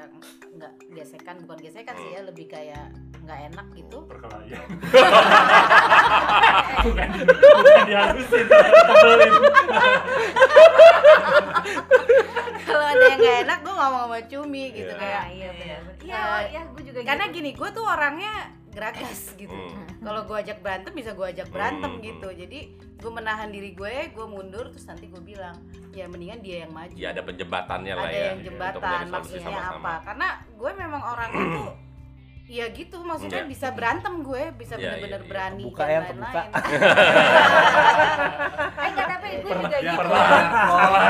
nggak gesekan, bukan gesekan sih ya, lebih kayak nggak enak gitu. perkelahian. [LAUGHS] bukan, bukan dihalusin, tebelin. kalau ada yang nggak enak, gue ngomong sama Cumi gitu Iya. kayak. iya benar. Iya, Eh, oh, iya gue juga Karena gitu. gini, gue tuh orangnya geragas gitu. Hmm. Kalau gue ajak berantem bisa gue ajak berantem Hmm. gitu. Jadi gue menahan diri gue, gue mundur terus nanti gue bilang, ya mendingan dia yang maju. Ya ada penjembatannya lah ada ya. yang untuk jembatan solusi maksudnya sama-sama. apa karena gue memang orangnya tuh [CLEARS THROAT] ya gitu maksudnya Iya. bisa berantem gue bisa Iya, bener-bener iya, iya. berani Kebuka dan ya, kebuka. lain-lain [LAUGHS] Eh, enggak, tapi gue juga gitu. Perlahan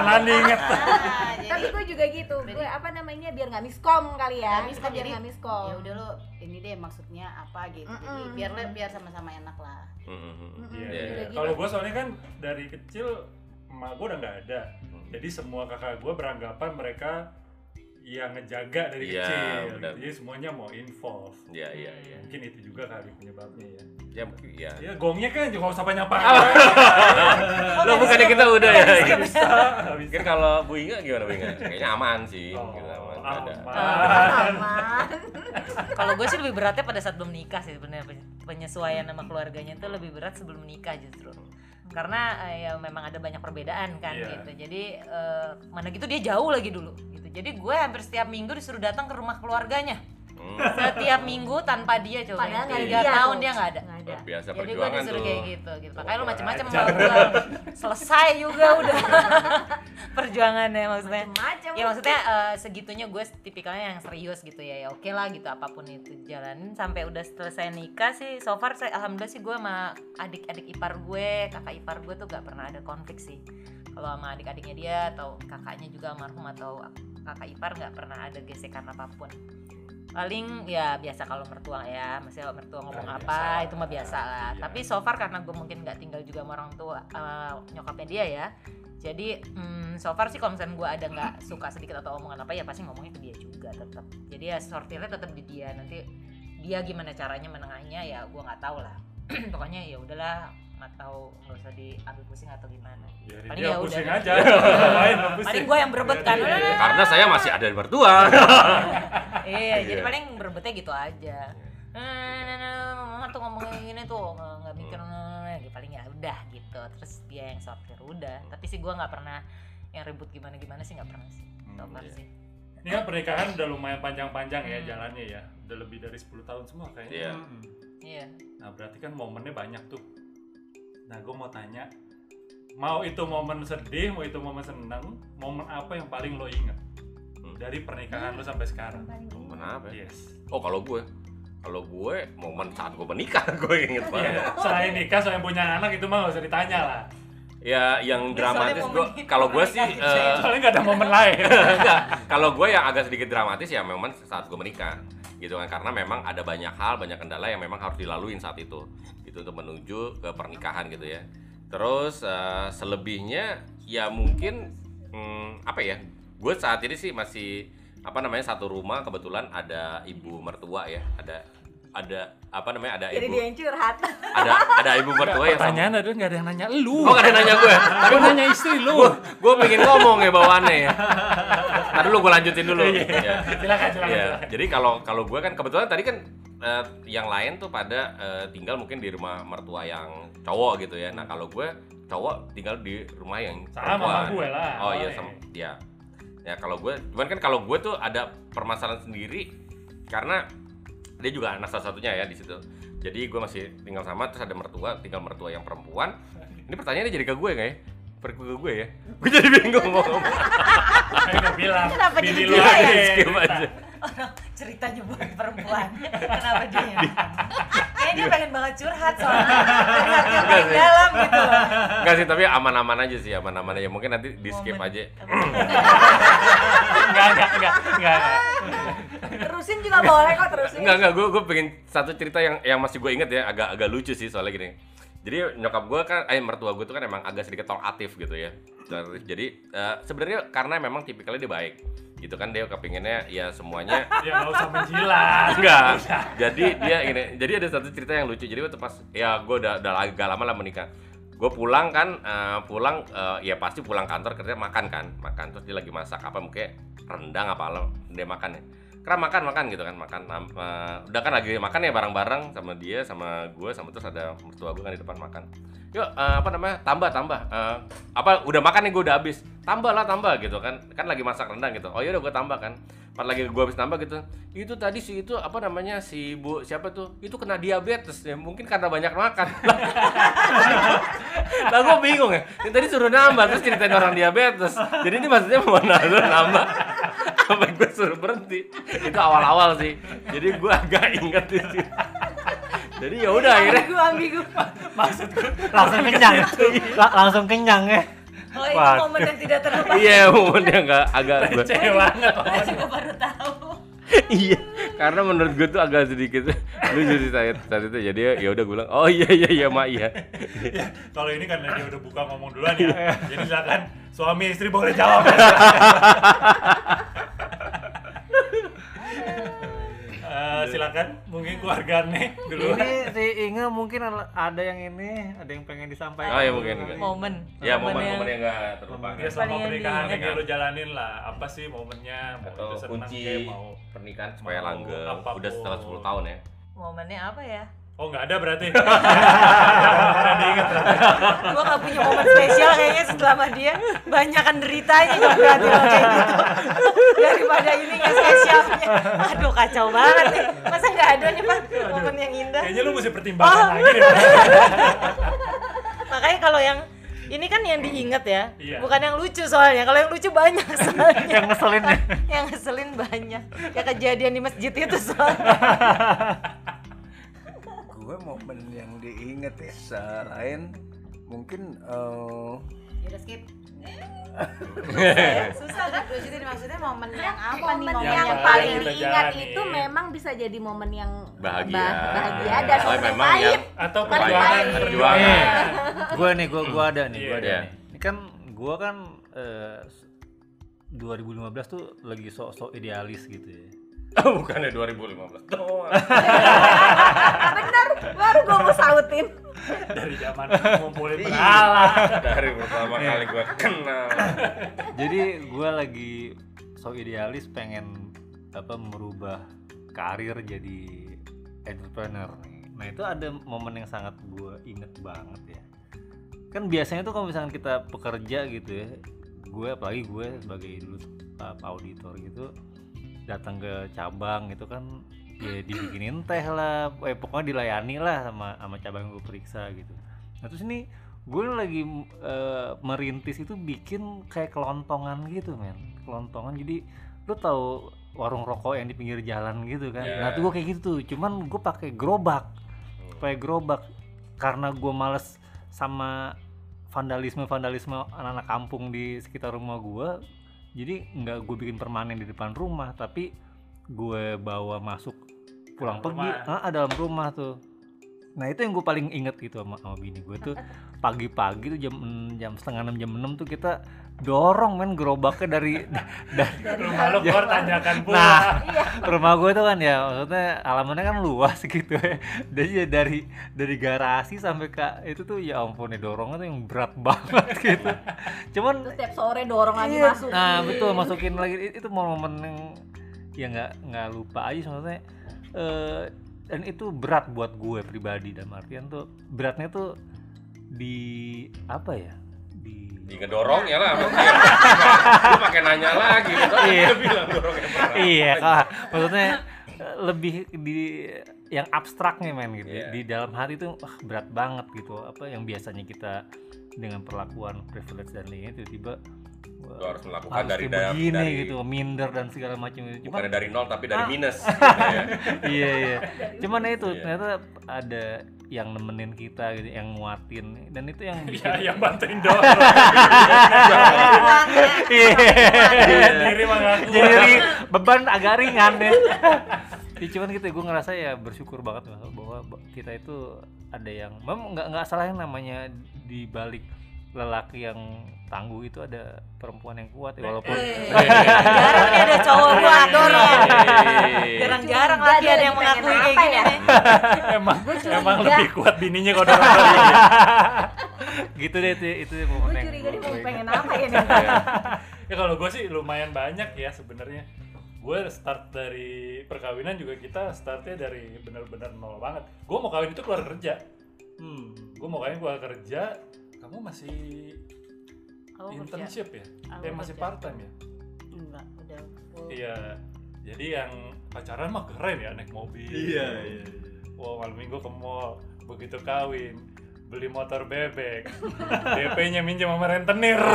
lahan inget. Nah, [LAUGHS] Tapi gue juga gitu. Gue apa namanya biar nggak miskom kali ya. Miskom, biar jadi- nggak miskom. ya udah lo ini deh maksudnya apa gitu jadi Mm-mm. biar biar sama-sama enak lah Hmm, hmm, hmm. Iya, Iya, iya. iya. Kalau gue soalnya kan dari kecil emak gue udah nggak ada. Jadi semua kakak gue beranggapan mereka yang ngejaga dari Iya, kecil. benar. Jadi semuanya mau involve. Iya iya iya. Mungkin itu juga kali penyebabnya ya. Ya mungkin ya. Ya gongnya kan juga usah banyak [LAUGHS] banyak. Lo bukannya kita udah ya. Bisa. bisa. Mungkin kalau Bu Inga gimana Bu Inga? Kayaknya aman sih. Oh, Gitu, aman. aman. Ada. Aman. [LAUGHS] Kalau gue sih lebih beratnya pada saat belum nikah sih sebenarnya Pen- penyesuaian sama keluarganya itu lebih berat sebelum nikah justru. Karena eh, ya memang ada banyak perbedaan kan Iya. gitu. Jadi eh, mana gitu dia jauh lagi dulu gitu. Jadi gue hampir setiap minggu disuruh datang ke rumah keluarganya. Hmm. Setiap minggu tanpa dia coba. Padahal Tiga dia tahun tuh. dia nggak ada. Ada. Iya. Luar biasa Jadi gue perjuangan disuruh tuh. kayak gitu gitu. Makanya lu ajar. sama gue. Selesai juga udah [LAUGHS] perjuangannya maksudnya. Macam. Ya maksudnya eh, segitunya gue tipikalnya yang serius gitu ya. Ya oke lah gitu apa pun itu jalanin sampai udah selesai nikah sih. So far saya alhamdulillah sih gue sama adik-adik ipar gue, kakak ipar gue tuh gak pernah ada konflik sih. Kalau sama adik-adiknya dia atau kakaknya juga almarhum atau kakak ipar nggak pernah ada gesekan apa pun. Paling ya biasa kalau mertua ya. Maksudnya mertua ngomong Ah, apa biasa. itu mah biasa lah. Iya. tapi so far karena gue mungkin nggak tinggal juga sama orang tua eh, nyokapnya dia ya. Jadi hmm, so far sih kalau misalnya gue ada nggak suka sedikit atau omongan apa ya pasti ngomongnya ke dia juga tetap jadi ya sortirnya tetap di dia. Nanti dia gimana caranya menengahnya ya gue nggak tahu lah. [CLEARS THROAT] Pokoknya ya udahlah tahu nggak usah diambil pusing atau gimana Biarin Paling ya udah. pusing aja [LAUGHS] lo pusing? paling gue yang berebut kan Iya, iya, iya. Karena saya masih ada di mertua. [LAUGHS] iya jadi Iya. paling berebutnya gitu aja nah, mama tuh ngomongin gini tuh nggak nggak mikir nah, nah, nah, paling ya udah gitu terus dia yang sortir udah tapi sih gua nggak pernah yang ribut gimana gimana sih nggak pernah sih so Hmm, iya. sih Ini kan pernikahan udah lumayan panjang-panjang ya Hmm. jalannya ya. Udah lebih dari 10 tahun semua kayaknya. Iya. Hmm. iya Nah berarti kan momennya banyak tuh. Nah gue mau tanya, mau itu momen sedih, mau itu momen seneng, momen apa yang paling lo ingat Hmm. dari pernikahan lo sampai sekarang? Momen apa ya? Yes. Oh kalau gue, kalau gue momen saat gue menikah [LAUGHS] gue inget banget. Iya. Selain nikah, selain punya anak itu mah gak usah ditanya lah. Ya yang Ini dramatis gue, kalau gue sih eh, Soalnya gak ada momen lain. [LAUGHS] Kalau gue yang agak sedikit dramatis ya memang saat gue menikah gitu kan. Karena memang ada banyak hal banyak kendala yang memang harus dilaluin saat itu gitu untuk menuju ke pernikahan gitu ya. Terus eh, selebihnya ya mungkin hmm, apa ya gue saat ini sih masih apa namanya satu rumah. Kebetulan ada ibu mertua ya ada ada apa namanya ada Jadi ibu dia yang curhat. [LAUGHS] ada ada ibu mertua yang Pertanyaan ada nggak ada yang nanya lu. Oh, gak ada yang nanya gue. [LAUGHS] Tapi Gue nanya istri lu. gue pengen ngomong ya bawaannya ya. Nah dulu gue lanjutin dulu. Iya. Ya. Silakan, silakan. Iya. silakan. Jadi kalau kalau gue kan kebetulan tadi kan eh, yang lain tuh pada eh, tinggal mungkin di rumah mertua yang cowok gitu ya. Nah kalau gue cowok tinggal di rumah yang Sama sama gue lah. Oh iya sama ya. Ya kalau gue, cuman kan kalau gue tuh ada permasalahan sendiri karena dia juga anak salah satunya ya di situ. Jadi gue masih tinggal sama terus ada mertua, tinggal mertua yang perempuan. Ini pertanyaannya jadi ke gue nggak ya? Per ke gue ya? Gue jadi bingung mau ngomong. Udah bilang. Kenapa jadi lu dia aja yang Skip aja. Orang ceritanya buat perempuan kenapa dia kayaknya dia pengen banget curhat soalnya [LAUGHS] yang paling dalam gitu loh Enggak sih, tapi aman-aman aja sih, aman-aman aja. Mungkin nanti di skip aja. Enggak, enggak, enggak, enggak. enggak. Terusin juga boleh kok terusin. Enggak, enggak, gue gue pengen satu cerita yang yang masih gue inget ya, agak agak lucu sih soalnya gini. Jadi nyokap gue kan, eh mertua gue tuh kan emang agak sedikit talkatif gitu ya. Jadi eh, sebenarnya karena memang tipikalnya dia baik, gitu kan dia kepinginnya ya semuanya [LAUGHS] Ya nggak usah menjilat. enggak. [LAUGHS] Jadi dia gini, jadi ada satu cerita yang lucu. Jadi waktu pas ya gue udah udah agak lama lah menikah. Gue pulang kan, eh, pulang eh, ya pasti pulang kantor kerja makan kan, makan terus dia lagi masak apa mungkin rendang apa lo dia makan ya. Karena makan makan gitu kan, makan eh, udah kan lagi makan ya bareng-bareng sama dia sama gue sama terus ada mertua gue kan di depan makan. Yuk eh, apa namanya tambah tambah Eh, apa udah makan nih gue udah habis. Tambah lah tambah gitu kan. Kan lagi masak rendang gitu. Oh iya udah gue tambah kan. Pas lagi gue habis tambah gitu itu tadi si itu apa namanya si bu siapa tuh? Itu kena diabetes ya mungkin karena banyak makan. [LAUGHS] Lah gue bingung ya. Ini tadi suruh nambah terus ceritain orang diabetes. Jadi ini maksudnya mau nambah apa gue suruh berhenti. Itu awal-awal sih. Jadi gue agak inget di situ. Jadi ya udah akhirnya Ambigu, ambigu. langsung kenyang. La- langsung kenyang ya? Oh itu Wah. momen yang tidak terlupakan iya momennya agak agak gue Cewek banget. gue baru tahu [LAUGHS] iya karena menurut gue tuh agak sedikit [LAUGHS] lucu sih saat, saat itu jadi ya udah gue bilang oh iya iya iya mak iya [LAUGHS] Ya, kalau ini kan dia udah buka ngomong duluan ya. Jadi silakan suami istri boleh jawab. Eh, silakan. Mungkin keluarga nih dulu. ini si Inge mungkin ada yang ini ada yang pengen disampaikan. Oh, iya, mungkin, momen. Ya Momen yang- momen-momen yang gak terlupakan Ya selama pernikahan yang lu jalanin lah, apa sih momennya? Mau atau kunci mau pernikahan supaya langgeng. udah setelah 10 tahun ya. Momennya apa ya Oh nggak ada berarti. Pernah diingat berarti. gue gak punya momen spesial kayaknya selama dia banyak kan deritanya juga berarti kayak gitu. Daripada ini gak spesialnya aduh kacau banget nih. Masa gak ada nih pak? Momen yang indah. Kayaknya lu mesti pertimbangkan Oh. lagi deh. [LAUGHS] makanya kalau yang ini kan yang diinget ya. Iya. bukan yang lucu soalnya. Kalau yang lucu banyak soalnya. Yang ngeselin ya. Yang ngeselin banyak. Ya kejadian di masjid itu soalnya [LAUGHS] gue momen yang diinget ya selain mungkin eh Ya udah skip. [LAUGHS] susah dibelusutin maksudnya momen yang apa nih momen momen yang, yang paling diingat itu memang bisa jadi momen yang Bahagia. bah- bahagia dan Oh, momen memang pahit. yang atau Paling perjuangan pahit. Perjuangan. gue nih gue gua ada nih gue ada Iya. nih ini kan gue kan eh, 2015 tuh lagi sok-sok idealis gitu ya [LAUGHS] Oh, bukannya 2015 doang. [LAUGHS] Bener, baru gue mau sautin. dari zaman ngumpulin pahala Dari pertama kali gua kenal. [LAUGHS] jadi gue lagi sok idealis pengen apa merubah karir jadi entrepreneur nih. Nah itu ada momen yang sangat gue inget banget ya. Kan biasanya tuh kalau misalkan kita pekerja gitu ya, gue apalagi gue sebagai dulu auditor gitu datang ke cabang gitu kan ya dibikinin teh lah, eh, pokoknya dilayani lah sama sama cabang yang gue periksa gitu. Nah terus ini gue lagi eh, merintis itu bikin kayak kelontongan gitu men, kelontongan jadi lu tahu warung rokok yang di pinggir jalan gitu kan. Iya. Nah tuh gue kayak gitu tuh, cuman gue pakai gerobak, pakai gerobak karena gue males sama vandalisme vandalisme anak-anak kampung di sekitar rumah gue jadi nggak gue bikin permanen di depan rumah tapi gue bawa masuk pulang Dalam pergi rumah. ah, dalam rumah tuh nah itu yang gue paling inget gitu sama, sama bini gue tuh pagi-pagi tuh jam jam setengah enam jam enam tuh kita dorong men gerobaknya dari [LAUGHS] dari rumah lu keluar tanyakan pula Nah, rumah gue tuh kan ya maksudnya alamannya kan luas [LAUGHS] gitu ya. Jadi ya dari dari garasi sampai ke itu tuh ya ampun ya dorongnya tuh yang berat [LAUGHS] banget gitu. Cuman Terus tiap sore dorong lagi Iya. masuk. Nah betul masukin lagi itu momen yang ya nggak nggak lupa aja maksudnya eh, dan itu berat buat gue pribadi dan artian tuh beratnya tuh di apa ya di Di ngedorong ya lah. mungkin. [LAUGHS] Lu pakai nanya lagi. Tadi Iya. dia bilang berat. iya kak maksudnya eh, lebih di yang abstraknya men gitu Iya. di dalam hati tuh wah, berat banget gitu apa yang biasanya kita dengan perlakuan privilege dan lainnya tiba-tiba Lu harus melakukan harus dari dari, begini dari gitu minder dan segala macam itu Cuman- bukannya dari nol tapi dari Ah. minus. gitu [LAUGHS] ya. iya iya cuman itu Iya. ternyata ada yang nemenin kita gitu yang nguatin dan itu yang ya bikin yang bantuin [LAUGHS] doang Iya. kuat. jadi beban agak ringan ya Ya, cuman gitu gue ngerasa ya bersyukur banget bahwa ba- kita itu ada yang memang nggak nggak salah yang namanya di balik lelaki yang tangguh itu ada perempuan yang kuat ya walaupun [LAUGHS] Jarang nih ada cowok kuat dorong. Hei. Jarang-jarang lagi ada yang mengakui kayak gini ya? [LAUGHS] emang emang lebih kuat bininya kalau dorong [LAUGHS] gitu deh itu itu momen Gue yang curiga dia gua mau pengen apa ya nih? ya kalau gue sih lumayan banyak ya sebenarnya gue start dari perkawinan juga kita startnya dari benar-benar nol banget gue mau kawin itu keluar kerja Hmm. gue mau kawin keluar kerja kamu masih Aku kerja. internship ya? Aku eh masih kerja. part time ya? Enggak udah full. iya jadi yang pacaran mah keren ya naik mobil. Iya, iya. wow malam minggu ke mall begitu kawin beli motor bebek. [LAUGHS] DP-nya minjem sama rentenir. [LAUGHS]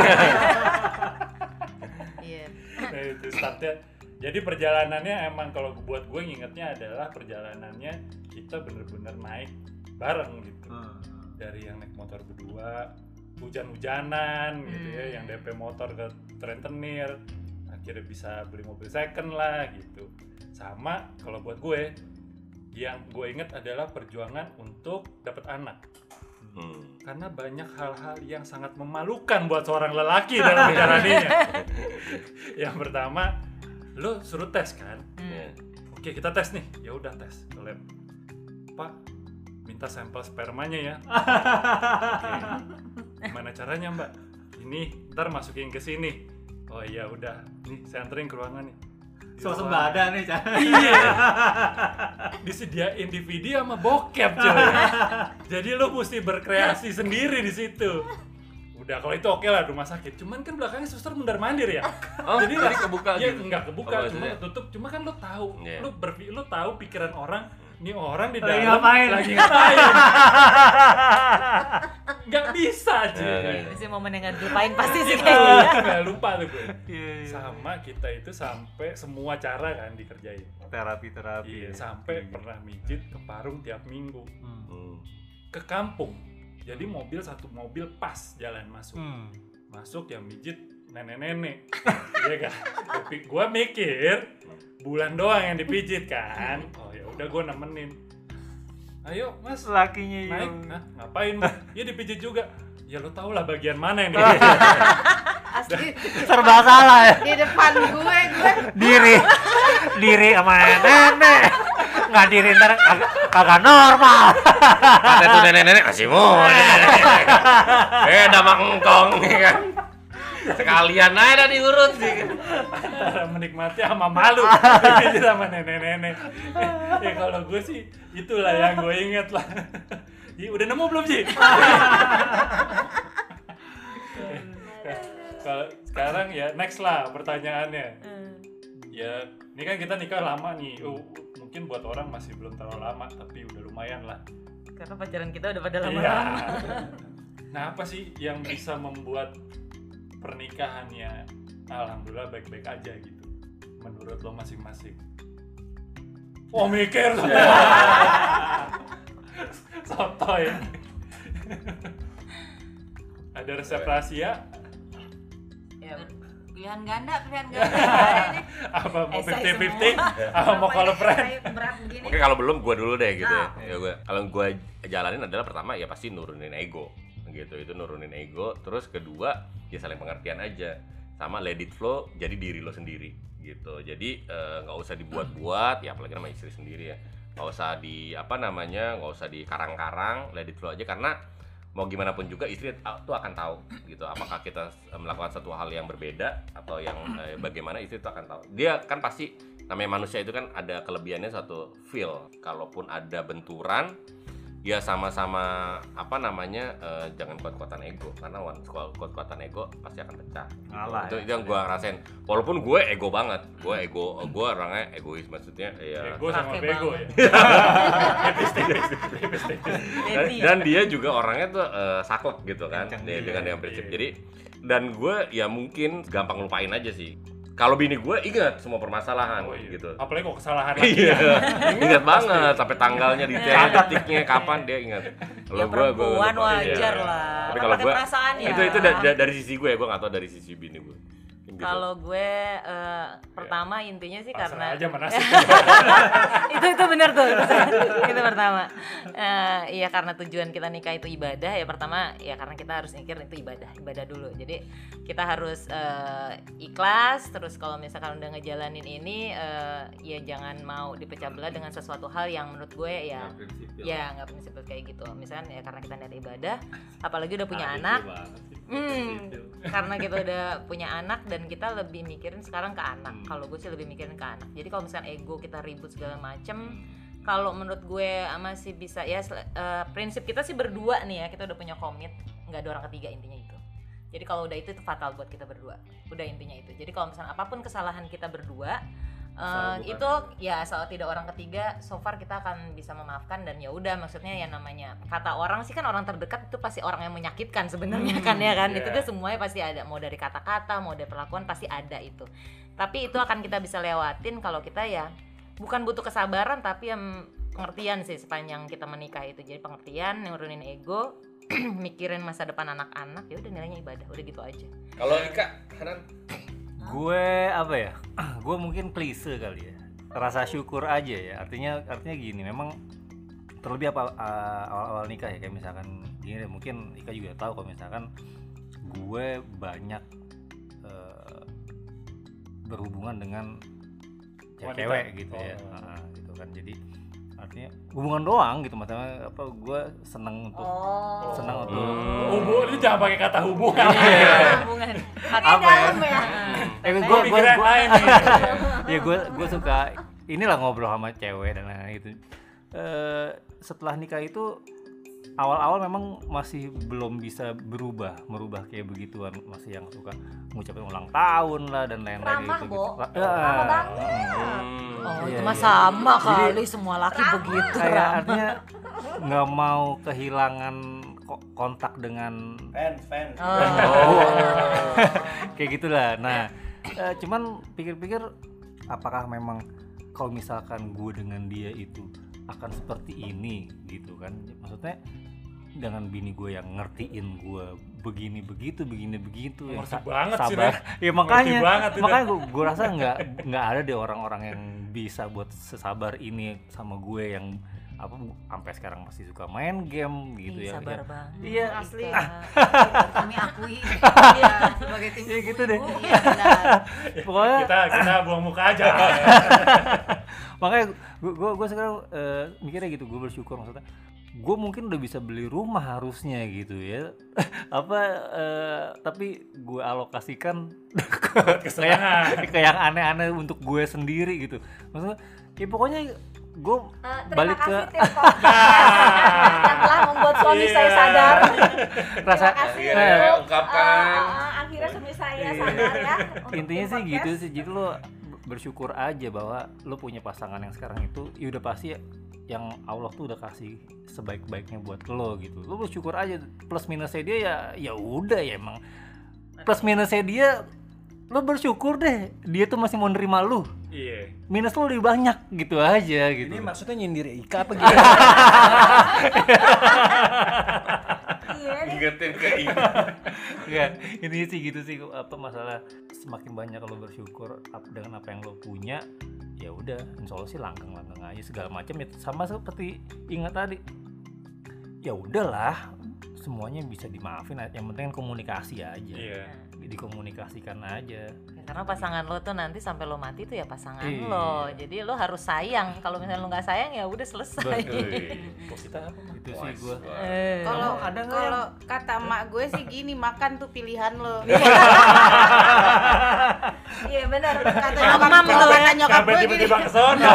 Iya. Nah itu startnya. Jadi perjalanannya emang kalau buat gue ngingetnya adalah perjalanannya kita bener-bener naik bareng gitu. Dari yang naik motor berdua hujan-hujanan gitu ya yang DP motor ke rentenir akhirnya bisa beli mobil second lah gitu sama kalau buat gue yang gue inget adalah perjuangan untuk dapat anak Hmm. karena banyak hal-hal yang sangat memalukan buat seorang lelaki dalam [LAUGHS] menjalaninya. yang pertama, lo suruh tes kan? Iya. Oke kita tes nih, ya udah tes ke lab. Pak, minta sampel spermanya ya. [LAUGHS] Oke. Gimana caranya Mbak? Ini ntar masukin ke sini. Oh iya udah, nih saya anterin ke ruangan nih. Ruangan- Swasembada nih cara Iya. Disediain DVD sama bokep cuy. Jadi lo mesti berkreasi sendiri di situ. Udah kalau itu oke lah rumah sakit. Cuman kan belakangnya suster mundar mandir ya. Oh, jadi, jadi kebuka Ya gitu. enggak kebuka, Oh, cuma ketutup. Cuma kan lo tahu, Iya. lo berpi lo tahu pikiran orang, nih orang di Lagi dalam ngapain? lagi [LAUGHS] ngapain. Nggak bisa Iya, iya, cuy. iya. Masih momen yang gak dilupain pasti sih kayaknya. Nggak lupa tuh gue. Iya, Sama kita itu sampai semua cara kan dikerjain. terapi terapi Iya, sampai pernah mijit ke Parung tiap minggu Hmm. ke kampung. Jadi mobil satu mobil pas jalan masuk. Hmm. masuk yang mijit nenek-nenek. Iya kan? Tapi gue mikir bulan doang yang dipijit kan? Oh ya udah gue nemenin. Ayo mas. Lakinya naik. Yang Hah, ngapain? Bu? ya dipijit juga. Ya lo tau lah bagian mana yang [LAUGHS] dipijit. Asli. Serba salah ya. Di depan gue gue. Diri. Diri sama nenek. Nggak diri ntar kagak, kagak normal. Kata tuh nenek-nenek masih muda. [LAUGHS] Beda sama engkong ya kan. Sekalian aja dah diurut sih. antara menikmati sama malu. Dipijit sama nenek-nenek. Ya kalau gue sih itulah yang gue inget lah. Ji, udah nemu belum sih? Kalau sekarang ya next lah pertanyaannya. Ya ini kan kita nikah lama nih. Oh, mungkin buat orang masih belum terlalu lama tapi udah lumayan lah. Karena pacaran kita udah pada Iya. lama-lama. nah apa sih yang bisa membuat pernikahannya alhamdulillah baik-baik aja gitu. Menurut lo masing-masing. Oh mikir. [LAUGHS] Sotoy. Ada resep rahasia? Ya, pilihan ganda pilihan ganda. [LAUGHS] Ini. Apa mau Esai 50-50 apa mau kalau friend berat begini? Oke kalau belum gua dulu deh gitu ya. Ah. ya gua, kalau gua jalanin adalah pertama ya pasti nurunin ego gitu itu nurunin ego. Terus kedua ya saling pengertian aja. Sama let it flow jadi diri lo sendiri gitu. Jadi eh, nggak usah dibuat-buat ya apalagi sama istri sendiri ya. Nggak usah di apa namanya nggak usah di karang-karang let it flow aja. Karena mau gimana pun juga istri tuh akan tahu gitu. Apakah kita melakukan satu hal yang berbeda atau yang eh, bagaimana istri itu akan tahu. Dia kan pasti namanya manusia itu kan ada kelebihannya satu feel. Kalaupun ada benturan ya sama-sama apa namanya eh, jangan kuat-kuatan ego karena once kuat- kuat-kuatan ego pasti akan pecah. Gitu. Ngalah itu, ya. itu yang gue rasain. Walaupun gue ego banget gue ego gue orangnya egois maksudnya ya gue sama Pakai bego ya? Tipis-tipis tipis-tipis dan, dan dia juga orangnya tuh eh, saklek gitu kan dia- dengan yang prinsip. Iya. jadi dan gue ya mungkin gampang lupain aja sih kalau bini gue ingat semua permasalahan Oh, iya. gitu apalagi kok kesalahan lagi Iya, ya. [LAUGHS] ingat banget sampai tanggalnya detail detiknya kapan dia ingat. ya Kalau gua perempuan lupa. wajar Iya. lah. Tapi kalau gua perasaan ya. itu itu da- da- dari sisi gue ya, gue nggak tahu dari sisi bini gue. Gitu. Kalau gue eh, pertama intinya sih Pasrah karena aja [LAUGHS] itu itu benar tuh itu pertama. Eh, iya karena tujuan kita nikah itu ibadah ya pertama ya karena kita harus mikir itu ibadah ibadah dulu. Jadi kita harus eh, ikhlas terus kalau misalkan udah ngejalanin ini eh, ya jangan mau dipecah belah dengan sesuatu hal yang menurut gue ya ya nggak prinsip kayak gitu. Misalkan ya karena kita niat ibadah apalagi udah punya anak. Hmm, karena kita udah punya anak dan kita lebih mikirin sekarang ke anak. Kalau gue sih lebih mikirin ke anak. Jadi kalau misalnya ego kita ribut segala macem, kalau menurut gue masih bisa ya eh, prinsip kita sih berdua nih ya kita udah punya komit, nggak ada orang ketiga intinya itu. Jadi kalau udah itu itu fatal buat kita berdua. Udah intinya itu. Jadi kalau misalnya apa pun kesalahan kita berdua bukan- itu ya asal tidak orang ketiga so far kita akan bisa memaafkan dan ya udah maksudnya ya namanya kata orang sih kan orang terdekat itu pasti orang yang menyakitkan sebenarnya kan ya kan? itu iya. tuh semuanya pasti ada mau dari kata-kata mau dari perlakuan pasti ada itu. Tapi itu akan kita bisa lewatin kalau kita ya bukan butuh kesabaran tapi yang pengertian sih sepanjang kita menikah itu. Jadi pengertian nurunin ego [CLEARS THROAT] mikirin masa depan anak-anak ya udah nilainya ibadah udah gitu aja. Kalau Ika, Hanan, gue apa ya [CLEARS THROAT] gue mungkin klise kali ya. Rasa syukur aja ya. Artinya artinya gini memang terlebih apa awal-awal nikah ya kayak misalkan gini deh, mungkin Ika juga tahu kalau misalkan gue banyak uh, berhubungan dengan cewek gitu ya. Nah, gitu kan. Jadi artinya hubungan doang gitu maksudnya apa gue seneng untuk oh. senang untuk Hmm. hubung itu jangan pakai kata hubungan. Hubungan. Apa ya? dalam ya. Eh, gue gue nih ya gue gue suka inilah ngobrol sama cewek dan lain-lain gitu. Eh, setelah nikah itu awal-awal memang masih belum bisa berubah merubah kayak begituan masih yang suka ngucapin ulang tahun lah dan lain-lain Ramah, gitu, gitu. Ya, Ramah banget. Hmm. oh Iya, itu mah iya. sama Jadi- kali semua laki begitu kayak Ram. artinya nggak mau kehilangan ko- kontak dengan fans fans Oh. [LAUGHS] kayak gitulah nah eh, cuman pikir-pikir apakah memang kalau misalkan gue dengan dia itu akan seperti ini gitu kan. Maksudnya dengan bini gue yang ngertiin gue begini begitu begini begitu sa- banget sih, sabar. Ya makanya banget makanya gue, gue rasa nggak nggak ada deh orang-orang yang bisa buat sesabar ini sama gue yang apa sampai sekarang masih suka main game gitu Ih, ya. sabar ya. [LAUGHS] banget. Iya. asli. Kami akui. [LAUGHS] Iya, sebagai tim Iya, gitu deh. Iya, benar. [LAUGHS] pokoknya kita kita buang muka aja. Makanya gue gue gue sekarang eh, mikirnya gitu gue bersyukur maksudnya. Gue mungkin udah bisa beli rumah harusnya gitu ya. Apa eh, tapi gue alokasikan ke yang ke yang aneh-aneh untuk gue sendiri gitu. Maksudnya ya pokoknya gue terima balik kasih ke yang telah membuat suami saya Iya. sadar. rasa Terima kasih Iya, untuk, ungkapkan. eh, eh, akhirnya suami saya sadar ya. untuk intinya sih gitu sih jadi lo bersyukur aja bahwa lo punya pasangan yang sekarang itu ya udah pasti yang Allah tuh udah kasih sebaik-baiknya buat lo gitu lo bersyukur aja plus minusnya dia ya ya udah ya emang plus minusnya dia lo bersyukur deh dia tuh masih mau nerima lo iya minus lo lebih banyak gitu aja gitu Ini maksudnya nyindir Ika apa [LAUGHS] gitu? Iya. Ingetin ke ini. ya ini sih gitu sih apa masalah semakin banyak lo bersyukur dengan apa yang lo punya ya udah insya Allah sih langgang-langgang aja segala macam ya sama seperti ingat tadi ya udahlah semuanya bisa dimaafin yang penting kan komunikasi aja iya dikomunikasikan aja. Ya, karena pasangan lo tuh nanti sampai lo mati tuh ya pasangan Iya. lo. Jadi lo harus sayang. Kalau misalnya lo nggak sayang ya udah selesai. Kita [LAUGHS] apa Mas? itu sih gue Eh. Kalau ada kalau kata emak gue sih gini, makan tuh pilihan lo. Iya. Benar. Kata nyokap, ya. gue gini, tiba-tiba ke sono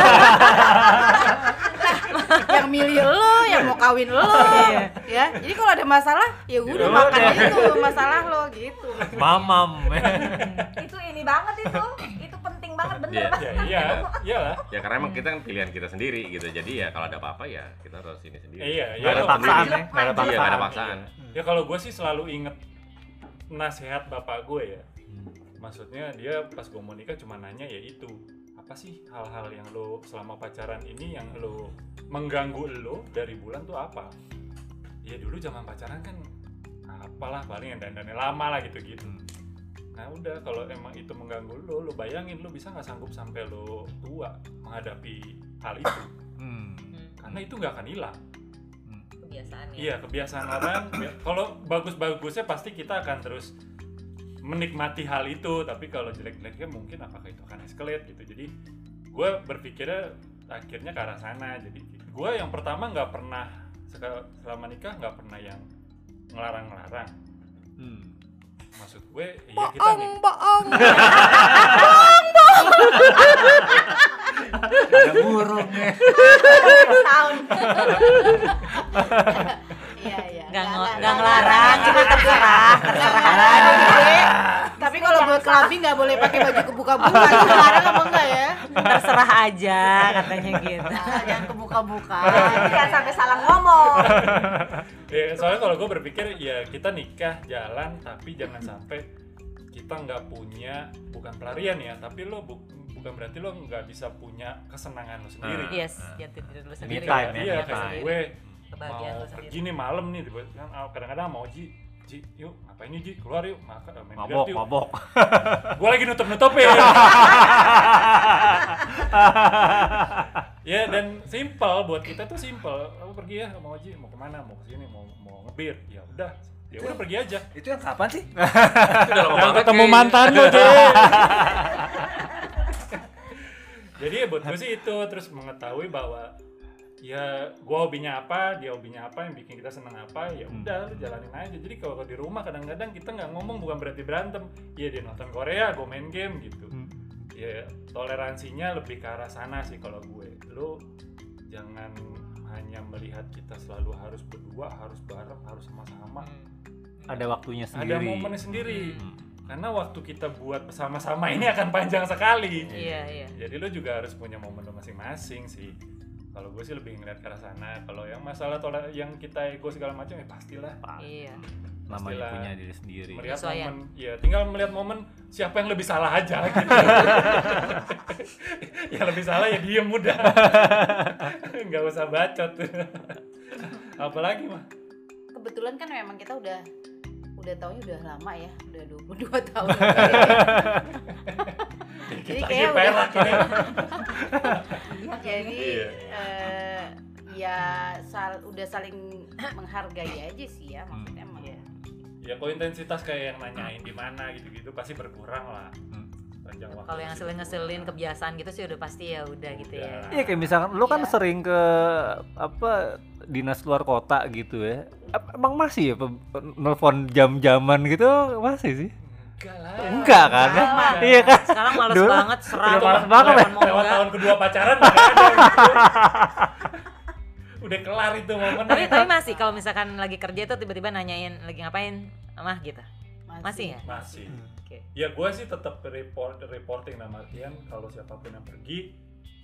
yang milih lo, yang mau kawin lo, ya. Jadi kalau ada masalah, ya udah Ya makan udah. itu masalah lo gitu. mamam [LAUGHS] itu ini banget itu. Itu penting banget bener Iya. Mas. ya iya iyalah Ya karena emang kita kan pilihan kita sendiri gitu. Jadi ya kalau ada apa-apa ya kita harus ini sendiri. iya iya Gak ada paksaan ya Gak ada Iya, paksaan ada paksaan. ya kalau gue sih selalu inget nasihat bapak gue ya maksudnya dia pas gue mau nikah cuma nanya ya itu apa sih hal-hal yang lo selama pacaran ini yang lo mengganggu lo dari bulan tuh apa? Ya dulu zaman pacaran kan apalah paling yang dandannya lama lah gitu gitu nah udah kalau emang itu mengganggu lo lo bayangin lo bisa nggak sanggup sampai lo tua menghadapi hal itu? Hmm. karena itu nggak akan hilang. Kebiasaan ya? Iya kebiasaan orang. ya, [COUGHS] kalau bagus-bagusnya pasti kita akan terus menikmati hal itu. Tapi kalau jelek-jeleknya mungkin apakah itu akan escalate gitu. Jadi gue berpikirnya akhirnya ke arah sana. Jadi gue yang pertama nggak pernah selama nikah nggak pernah yang ngelarang-ngelarang. Hmm. Maksud gue, ya kita nih. [LAUGHS] ada burung ya Sound. [LAUGHS] Iya iya. Nggak Nggak- ngel- nggak- nggak ngelarang cuma terserah terserah Tapi kalau buat kelabi nggak boleh pakai baju kebuka-buka. [LAUGHS] Itu Ngelarang apa enggak ya? terserah aja katanya gitu Nah, jangan kebuka-buka. [LAUGHS] Jangan sampai salah ngomong. [LAUGHS] Ya, soalnya kalau gue berpikir ya kita nikah jalan tapi jangan sampai kita nggak punya bukan pelarian ya tapi lo bu- bukan berarti lo nggak bisa punya kesenangan lo sendiri. yes jangan tidur dulu sendiri Me time ya, Iya kayak time. gue Kebahagiaan mau sendiri. pergi nih malam nih tiba- kan ah, kadang-kadang mau Ji Ji yuk ngapain nih Ji? Keluar yuk makan main mabok yuk. mabok. [LAUGHS] Gue lagi nutup nutupin [LAUGHS] ya dan simple buat kita tuh simple aku pergi ya mau Ji mau ke mana? Mau ke sini mau mau ngebir. Ya udah ya udah pergi aja. Itu yang kapan sih? Itu udah lama banget ketemu mantan lo Ji. [LAUGHS] Jadi ya buat gue sih itu terus mengetahui bahwa ya gua hobinya apa dia hobinya apa yang bikin kita seneng apa ya udah lu jalanin aja. Jadi kalau di rumah kadang-kadang kita nggak ngomong bukan berarti berantem. Iya dia nonton Korea gue main game gitu. Ya toleransinya lebih ke arah sana sih kalau gue. Lu jangan hanya melihat kita selalu harus berdua harus bareng harus sama-sama. Ada waktunya ada sendiri. momennya sendiri. Hmm. karena waktu kita buat bersama-sama ini akan panjang sekali. Iya iya. Jadi lu juga harus punya momen lu masing-masing sih kalau gue sih lebih ngeliat ke arah sana. Kalau yang masalah toler yang kita ego segala macam ya pastilah. Iya. Namanya Pastilah. punya diri sendiri. Melihat Penyesuaian. momen. Ya tinggal melihat momen siapa yang lebih salah aja [LAUGHS] gitu. [LAUGHS] Yang lebih salah ya diem udah. [LAUGHS] Nggak usah bacot. Apalagi mah? Kebetulan kan memang kita udah udah taunya udah lama ya udah 22 [LAUGHS] tahun jadi Kita kayak udah [LAUGHS] jadi Iya. eh, ya sal- udah saling [CLEARS THROAT] menghargai aja sih ya maksudnya emang Iya. ya kalau intensitas kayak yang nanyain di mana gitu-gitu pasti berkurang lah Hmm. panjang waktu Kalau yang sih. ngeselin ngeselin kebiasaan gitu sih udah pasti ya udah gitu ya. Udah. Iya kayak misalkan lu kan Iya. sering ke apa dinas luar kota gitu ya. Emang masih ya nelfon jam-jaman gitu masih sih? enggak lah Enggak kan? Enggak lah. [LAUGHS] Iya kan? Sekarang males Dulu- banget serang. Udah males banget ya? lewat enggak. tahun kedua pacaran [LAUGHS] gitu. udah kelar itu momen Tapi tapi masih kalau misalkan lagi kerja tuh tiba-tiba nanyain lagi ngapain mah gitu. Masih ya? masih Oke. ya gue sih tetap report reporting dalam artian kalau siapa pun yang pergi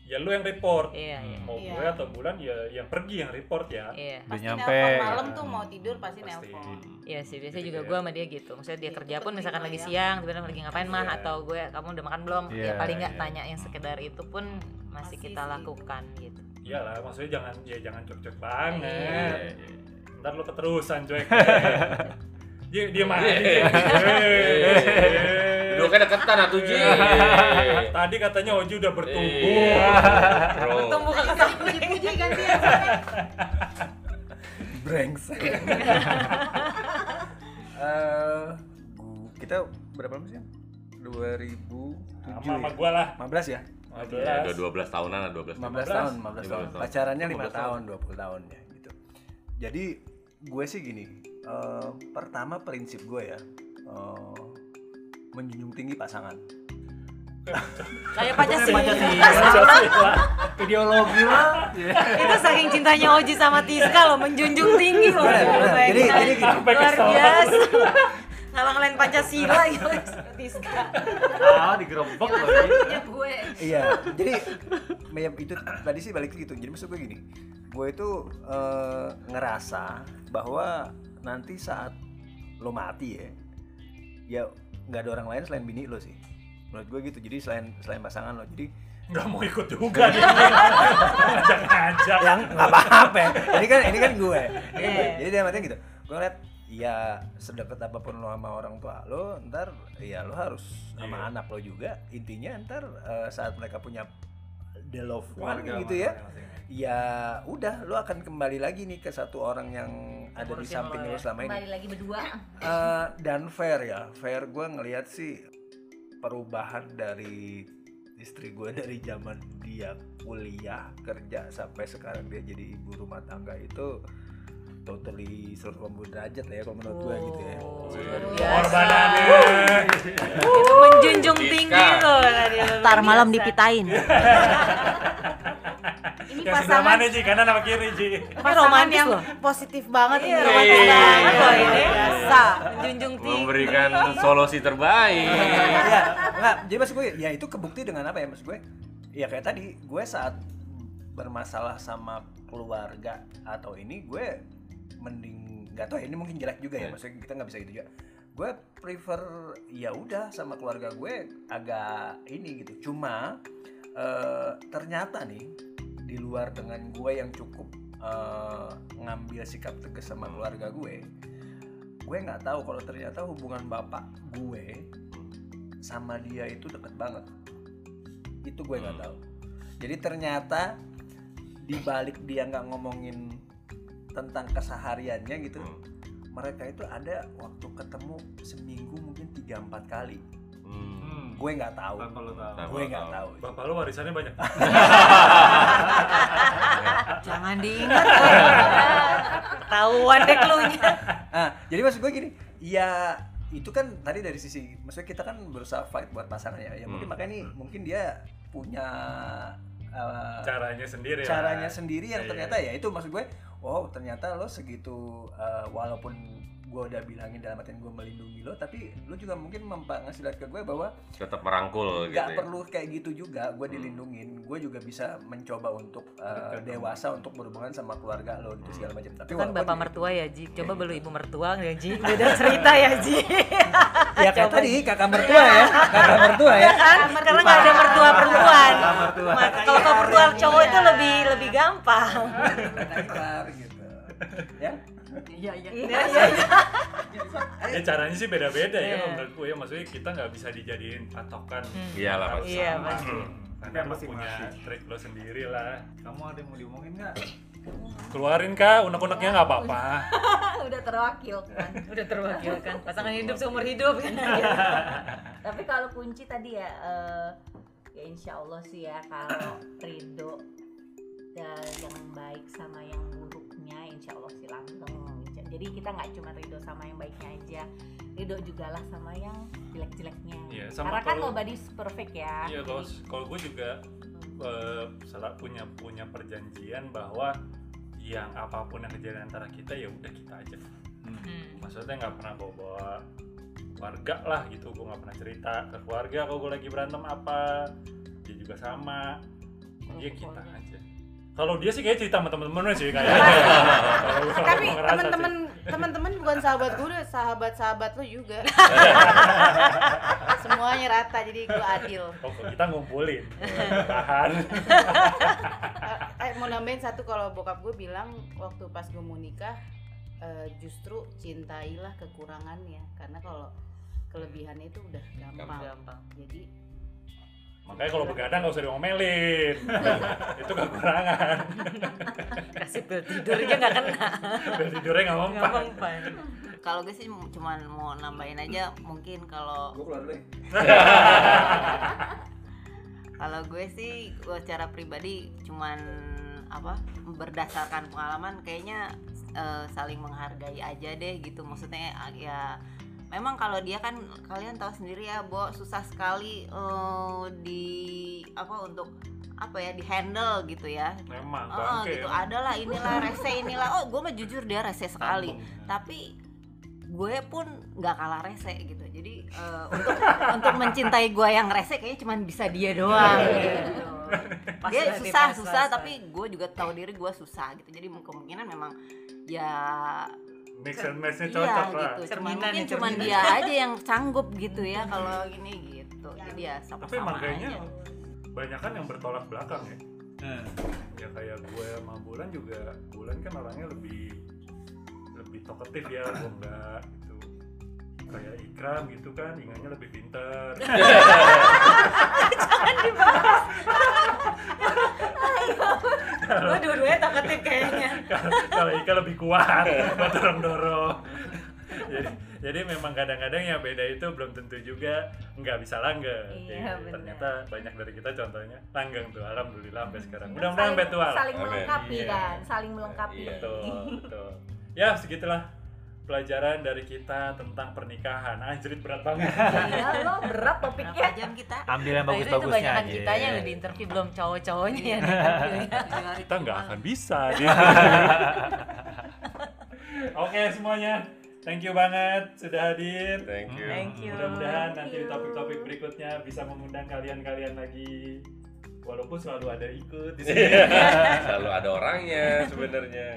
ya lu yang report Iya, iya. mau Iya. gue atau bulan ya yang pergi yang report ya Iya. Pasti nyampe. malam tuh mau tidur pasti, Pasti. nelpon Iya sih, biasanya Gitu juga ya. gue sama dia gitu. Maksudnya dia Itu kerja pun misalkan lagi ya. siang, tiba-tiba lagi ngapain mah Iya. atau gue kamu udah makan belum? Iya, ya paling nggak iya. tanya yang sekedar itu pun masih, Masih kita sih. lakukan gitu. iyalah maksudnya jangan ya jangan cocok Iya. banget ntar lu keterusan cuek [LAUGHS] dia dia mah Dulu kan deketan atuh Ji. tadi katanya Oji udah bertumbuh Iya. Bro. Tumbuh ke puji-puji gantian brengsek. Eh, kita berapa lama sih? 2007 sama sama gue lah. 15 ya? Ya, udah 12 tahunan lah 12 15 15 tahun 15 tahun. 15 tahun. pacarannya 5 15 tahun. 20 tahun ya gitu. Jadi gue sih gini eh, pertama prinsip gue ya eh, menjunjung tinggi pasangan Kayak Pancasila. Ideologi mah. itu saking cintanya Oji sama Tiska loh, menjunjung tinggi loh. Jadi- jadi. Sampai luar biasa. Ngalang-ngalain Pancasila gitu Tiska. Ah, digerebek lagi. Ya gue. iya jadi ya, itu tadi sih balik gitu jadi maksud gue gini gue itu eh, ngerasa bahwa nanti saat lo mati ya ya nggak ada orang lain selain bini lo sih menurut gue gitu jadi selain selain pasangan lo jadi nggak mau ikut juga dia ngajak-ngajak yang nggak apa-apa ya. ini kan ini kan gue Ini kan gue. Iya. jadi dia artinya gitu gue ngeliat ya sedekat apa pun lo sama orang tua lo ntar ya lo harus sama Iya. anak lo juga intinya ntar eh, saat mereka punya the loved one Keluarga gitu ya masing-masing. Ya udah lo akan kembali lagi nih ke satu orang yang ada di samping lo lo ya. selama ini kembali lagi berdua Eh, dan fair ya fair gue ngelihat sih perubahan dari istri gue dari zaman dia kuliah kerja sampai sekarang dia jadi ibu rumah tangga itu totally 180 derajat lah ya kalau menurut gue gitu ya Oh. Pengorbanannya. Itu menjunjung tinggi loh tadi. Ntar malam dipitain. [LAUGHS] ini yang pasangan mana Ji kanan apa kiri Ji pasangan romantis yang loh. positif banget Iya, ini romantis Iya. banget loh ini. biasa Menjunjung tinggi. Memberikan solusi terbaik. ya nggak jadi maksud gue ya itu kebukti dengan apa ya maksud gue ya kayak tadi gue saat bermasalah sama keluarga atau ini gue mending nggak tahu ya ini mungkin jelek juga ya Ya. maksudnya kita nggak bisa gitu juga gue prefer ya udah sama keluarga gue agak ini gitu cuma eh, ternyata nih di luar dengan gue yang cukup eh, ngambil sikap tegas sama keluarga gue gue nggak tahu kalau ternyata hubungan bapak gue sama dia itu deket banget itu gue nggak Hmm. tahu jadi ternyata di balik dia nggak ngomongin tentang kesehariannya gitu Hmm. mereka itu ada waktu ketemu seminggu mungkin 3-4 kali. Gue nggak tahu Tanpa lo tahu. Tanpa gue lo nggak tahu. tahu bapak lu warisannya banyak [LAUGHS] Jangan diingat. Tahuan deh cluenya. ah jadi maksud gue gini ya itu kan tadi dari sisi maksudnya kita kan berusaha fight buat pasangannya ya mungkin Hmm. makanya nih mungkin dia punya uh, caranya sendiri lah. caranya sendiri yang Iya, ternyata ya itu maksud gue wow ternyata lo segitu uh, walaupun gue udah bilangin dalam artian gue melindungi lo tapi lo juga mungkin ngasih lihat ke gue bahwa Tetap merangkul gitu. nggak ya. perlu kayak gitu juga gue Hmm. dilindungin gue juga bisa mencoba untuk uh, dewasa untuk berhubungan sama keluarga lo gitu segala macam tapi Itu kan bapak ya mertua ya Ji. Coba belum ibu mertua ya Ji. Beda cerita ya Ji. [LAUGHS] ya kayak Coba. tadi kakak mertua ya kakak mertua ya kan karena nggak ada mertua perempuan. Kalau kalau mertua cowok itu lebih lebih gampang. gitu ya Iya iya. Iya, iya. ya caranya sih beda-beda ya Iya. kalau menurut gue ya maksudnya kita nggak bisa dijadiin patokan Iyalah, harus Iya, sama. pasti. karena lo Masing-masing. punya trik lo sendiri lah Kamu ada yang mau diomongin nggak? keluarin kak unek-uneknya nggak apa-apa [LAUGHS] Udah terwakilkan. Udah terwakilkan pasangan hidup seumur hidup kan. [LAUGHS] Tapi kalau kunci tadi ya, eh, ya insya Allah sih ya kalau Ridho ya, yang baik sama yang buruknya, insya Allah sih langgeng. Jadi kita nggak cuma Ridho sama yang baiknya aja, Ridho juga lah sama yang jelek-jeleknya. Iya, sama Karena kan nobody's perfect ya. iya kalau kalau gue juga eh, salah punya punya perjanjian bahwa yang apa pun yang kejadian antara kita ya udah kita aja Hmm. maksudnya nggak pernah bawa bawa keluarga lah gitu gue nggak pernah cerita ke keluarga kalau gue lagi berantem apa dia juga sama dia kita aja kalau dia sih kayak cerita sama temen-temennya sih kayaknya [LAUGHS] Tapi teman-teman teman-teman bukan sahabat gue, udah sahabat-sahabat lo juga. [LAUGHS] Semuanya rata jadi gue adil. Oh, kalau kita ngumpulin [LAUGHS] tahan Eh, mau nambahin satu kalau bokap gue bilang waktu pas gue mau nikah eh, justru cintailah kekurangannya karena kalau kelebihannya itu udah gampang. Gampang. Jadi makanya kalau begadang nggak usah diomelin itu kekurangan Kasih pil tidurnya nggak kena. dan tidurnya nggak mempan mempan. Kalau gue sih cuman mau nambahin aja mungkin kalau Gue keluar dulu ya. [LAUGHS] kalau gue sih gue secara pribadi cuman apa berdasarkan pengalaman kayaknya eh, saling menghargai aja deh gitu maksudnya ya memang kalau dia kan kalian tahu sendiri ya Bo susah sekali eh, di apa untuk apa ya di handle gitu ya. Memang Oh, bangke gitu. emang. adalah inilah rese inilah. Oh gue mah jujur dia rese sekali. Tampung. tapi gue pun nggak kalah rese gitu. Jadi eh, untuk untuk mencintai gue yang rese kayaknya cuma bisa dia doang gitu. Pas dia susah pas susah tapi gue juga tahu diri gue susah gitu. Jadi kemungkinan memang ya mix and matchnya iya cocok lah gitu cuman Cerminan mungkin cuman cerminan. dia aja yang sanggup gitu ya kalau ini gitu jadi ya sama-sama tapi emang kayaknya aja. banyak kan yang bertolak belakang ya Hmm. ya kayak gue sama Bulan juga Bulan kan orangnya lebih lebih talkatif ya gue enggak kayak Ikram gitu kan ingatnya lebih pinter Gue [LAUGHS] dua-duanya talkative kayaknya. kalau Ika lebih kuat buat dorong dorong jadi jadi memang kadang-kadang yang beda itu belum tentu juga nggak bisa langgeng. Iya, Jadi, ternyata banyak dari kita contohnya langgeng tuh alhamdulillah sampai sekarang. mudah-mudahan sampai tua saling melengkapi kan, saling melengkapi. Iya. betul betul. Ya segitulah pelajaran dari kita tentang pernikahan anjrit berat banget [LAUGHS] Ya lo berat berapa topiknya. jam kita Ambil yang Nah, itu, itu bagus-bagusnya aja. kitanya yang di interview belum cowok-cowoknya yang di [LAUGHS] interview. kita nggak akan bisa [LAUGHS] dia. oke semuanya thank you banget sudah hadir Thank you. Thank you. Mudah-mudahan nanti di topik-topik berikutnya bisa mengundang kalian-kalian lagi. Walaupun selalu ada ikut di sini. Iya. Selalu ada orangnya sebenarnya.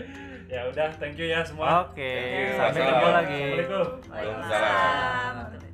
Ya udah, thank you ya semua. Oke, you. sampai ketemu lagi. Assalamualaikum. Waalaikumsalam.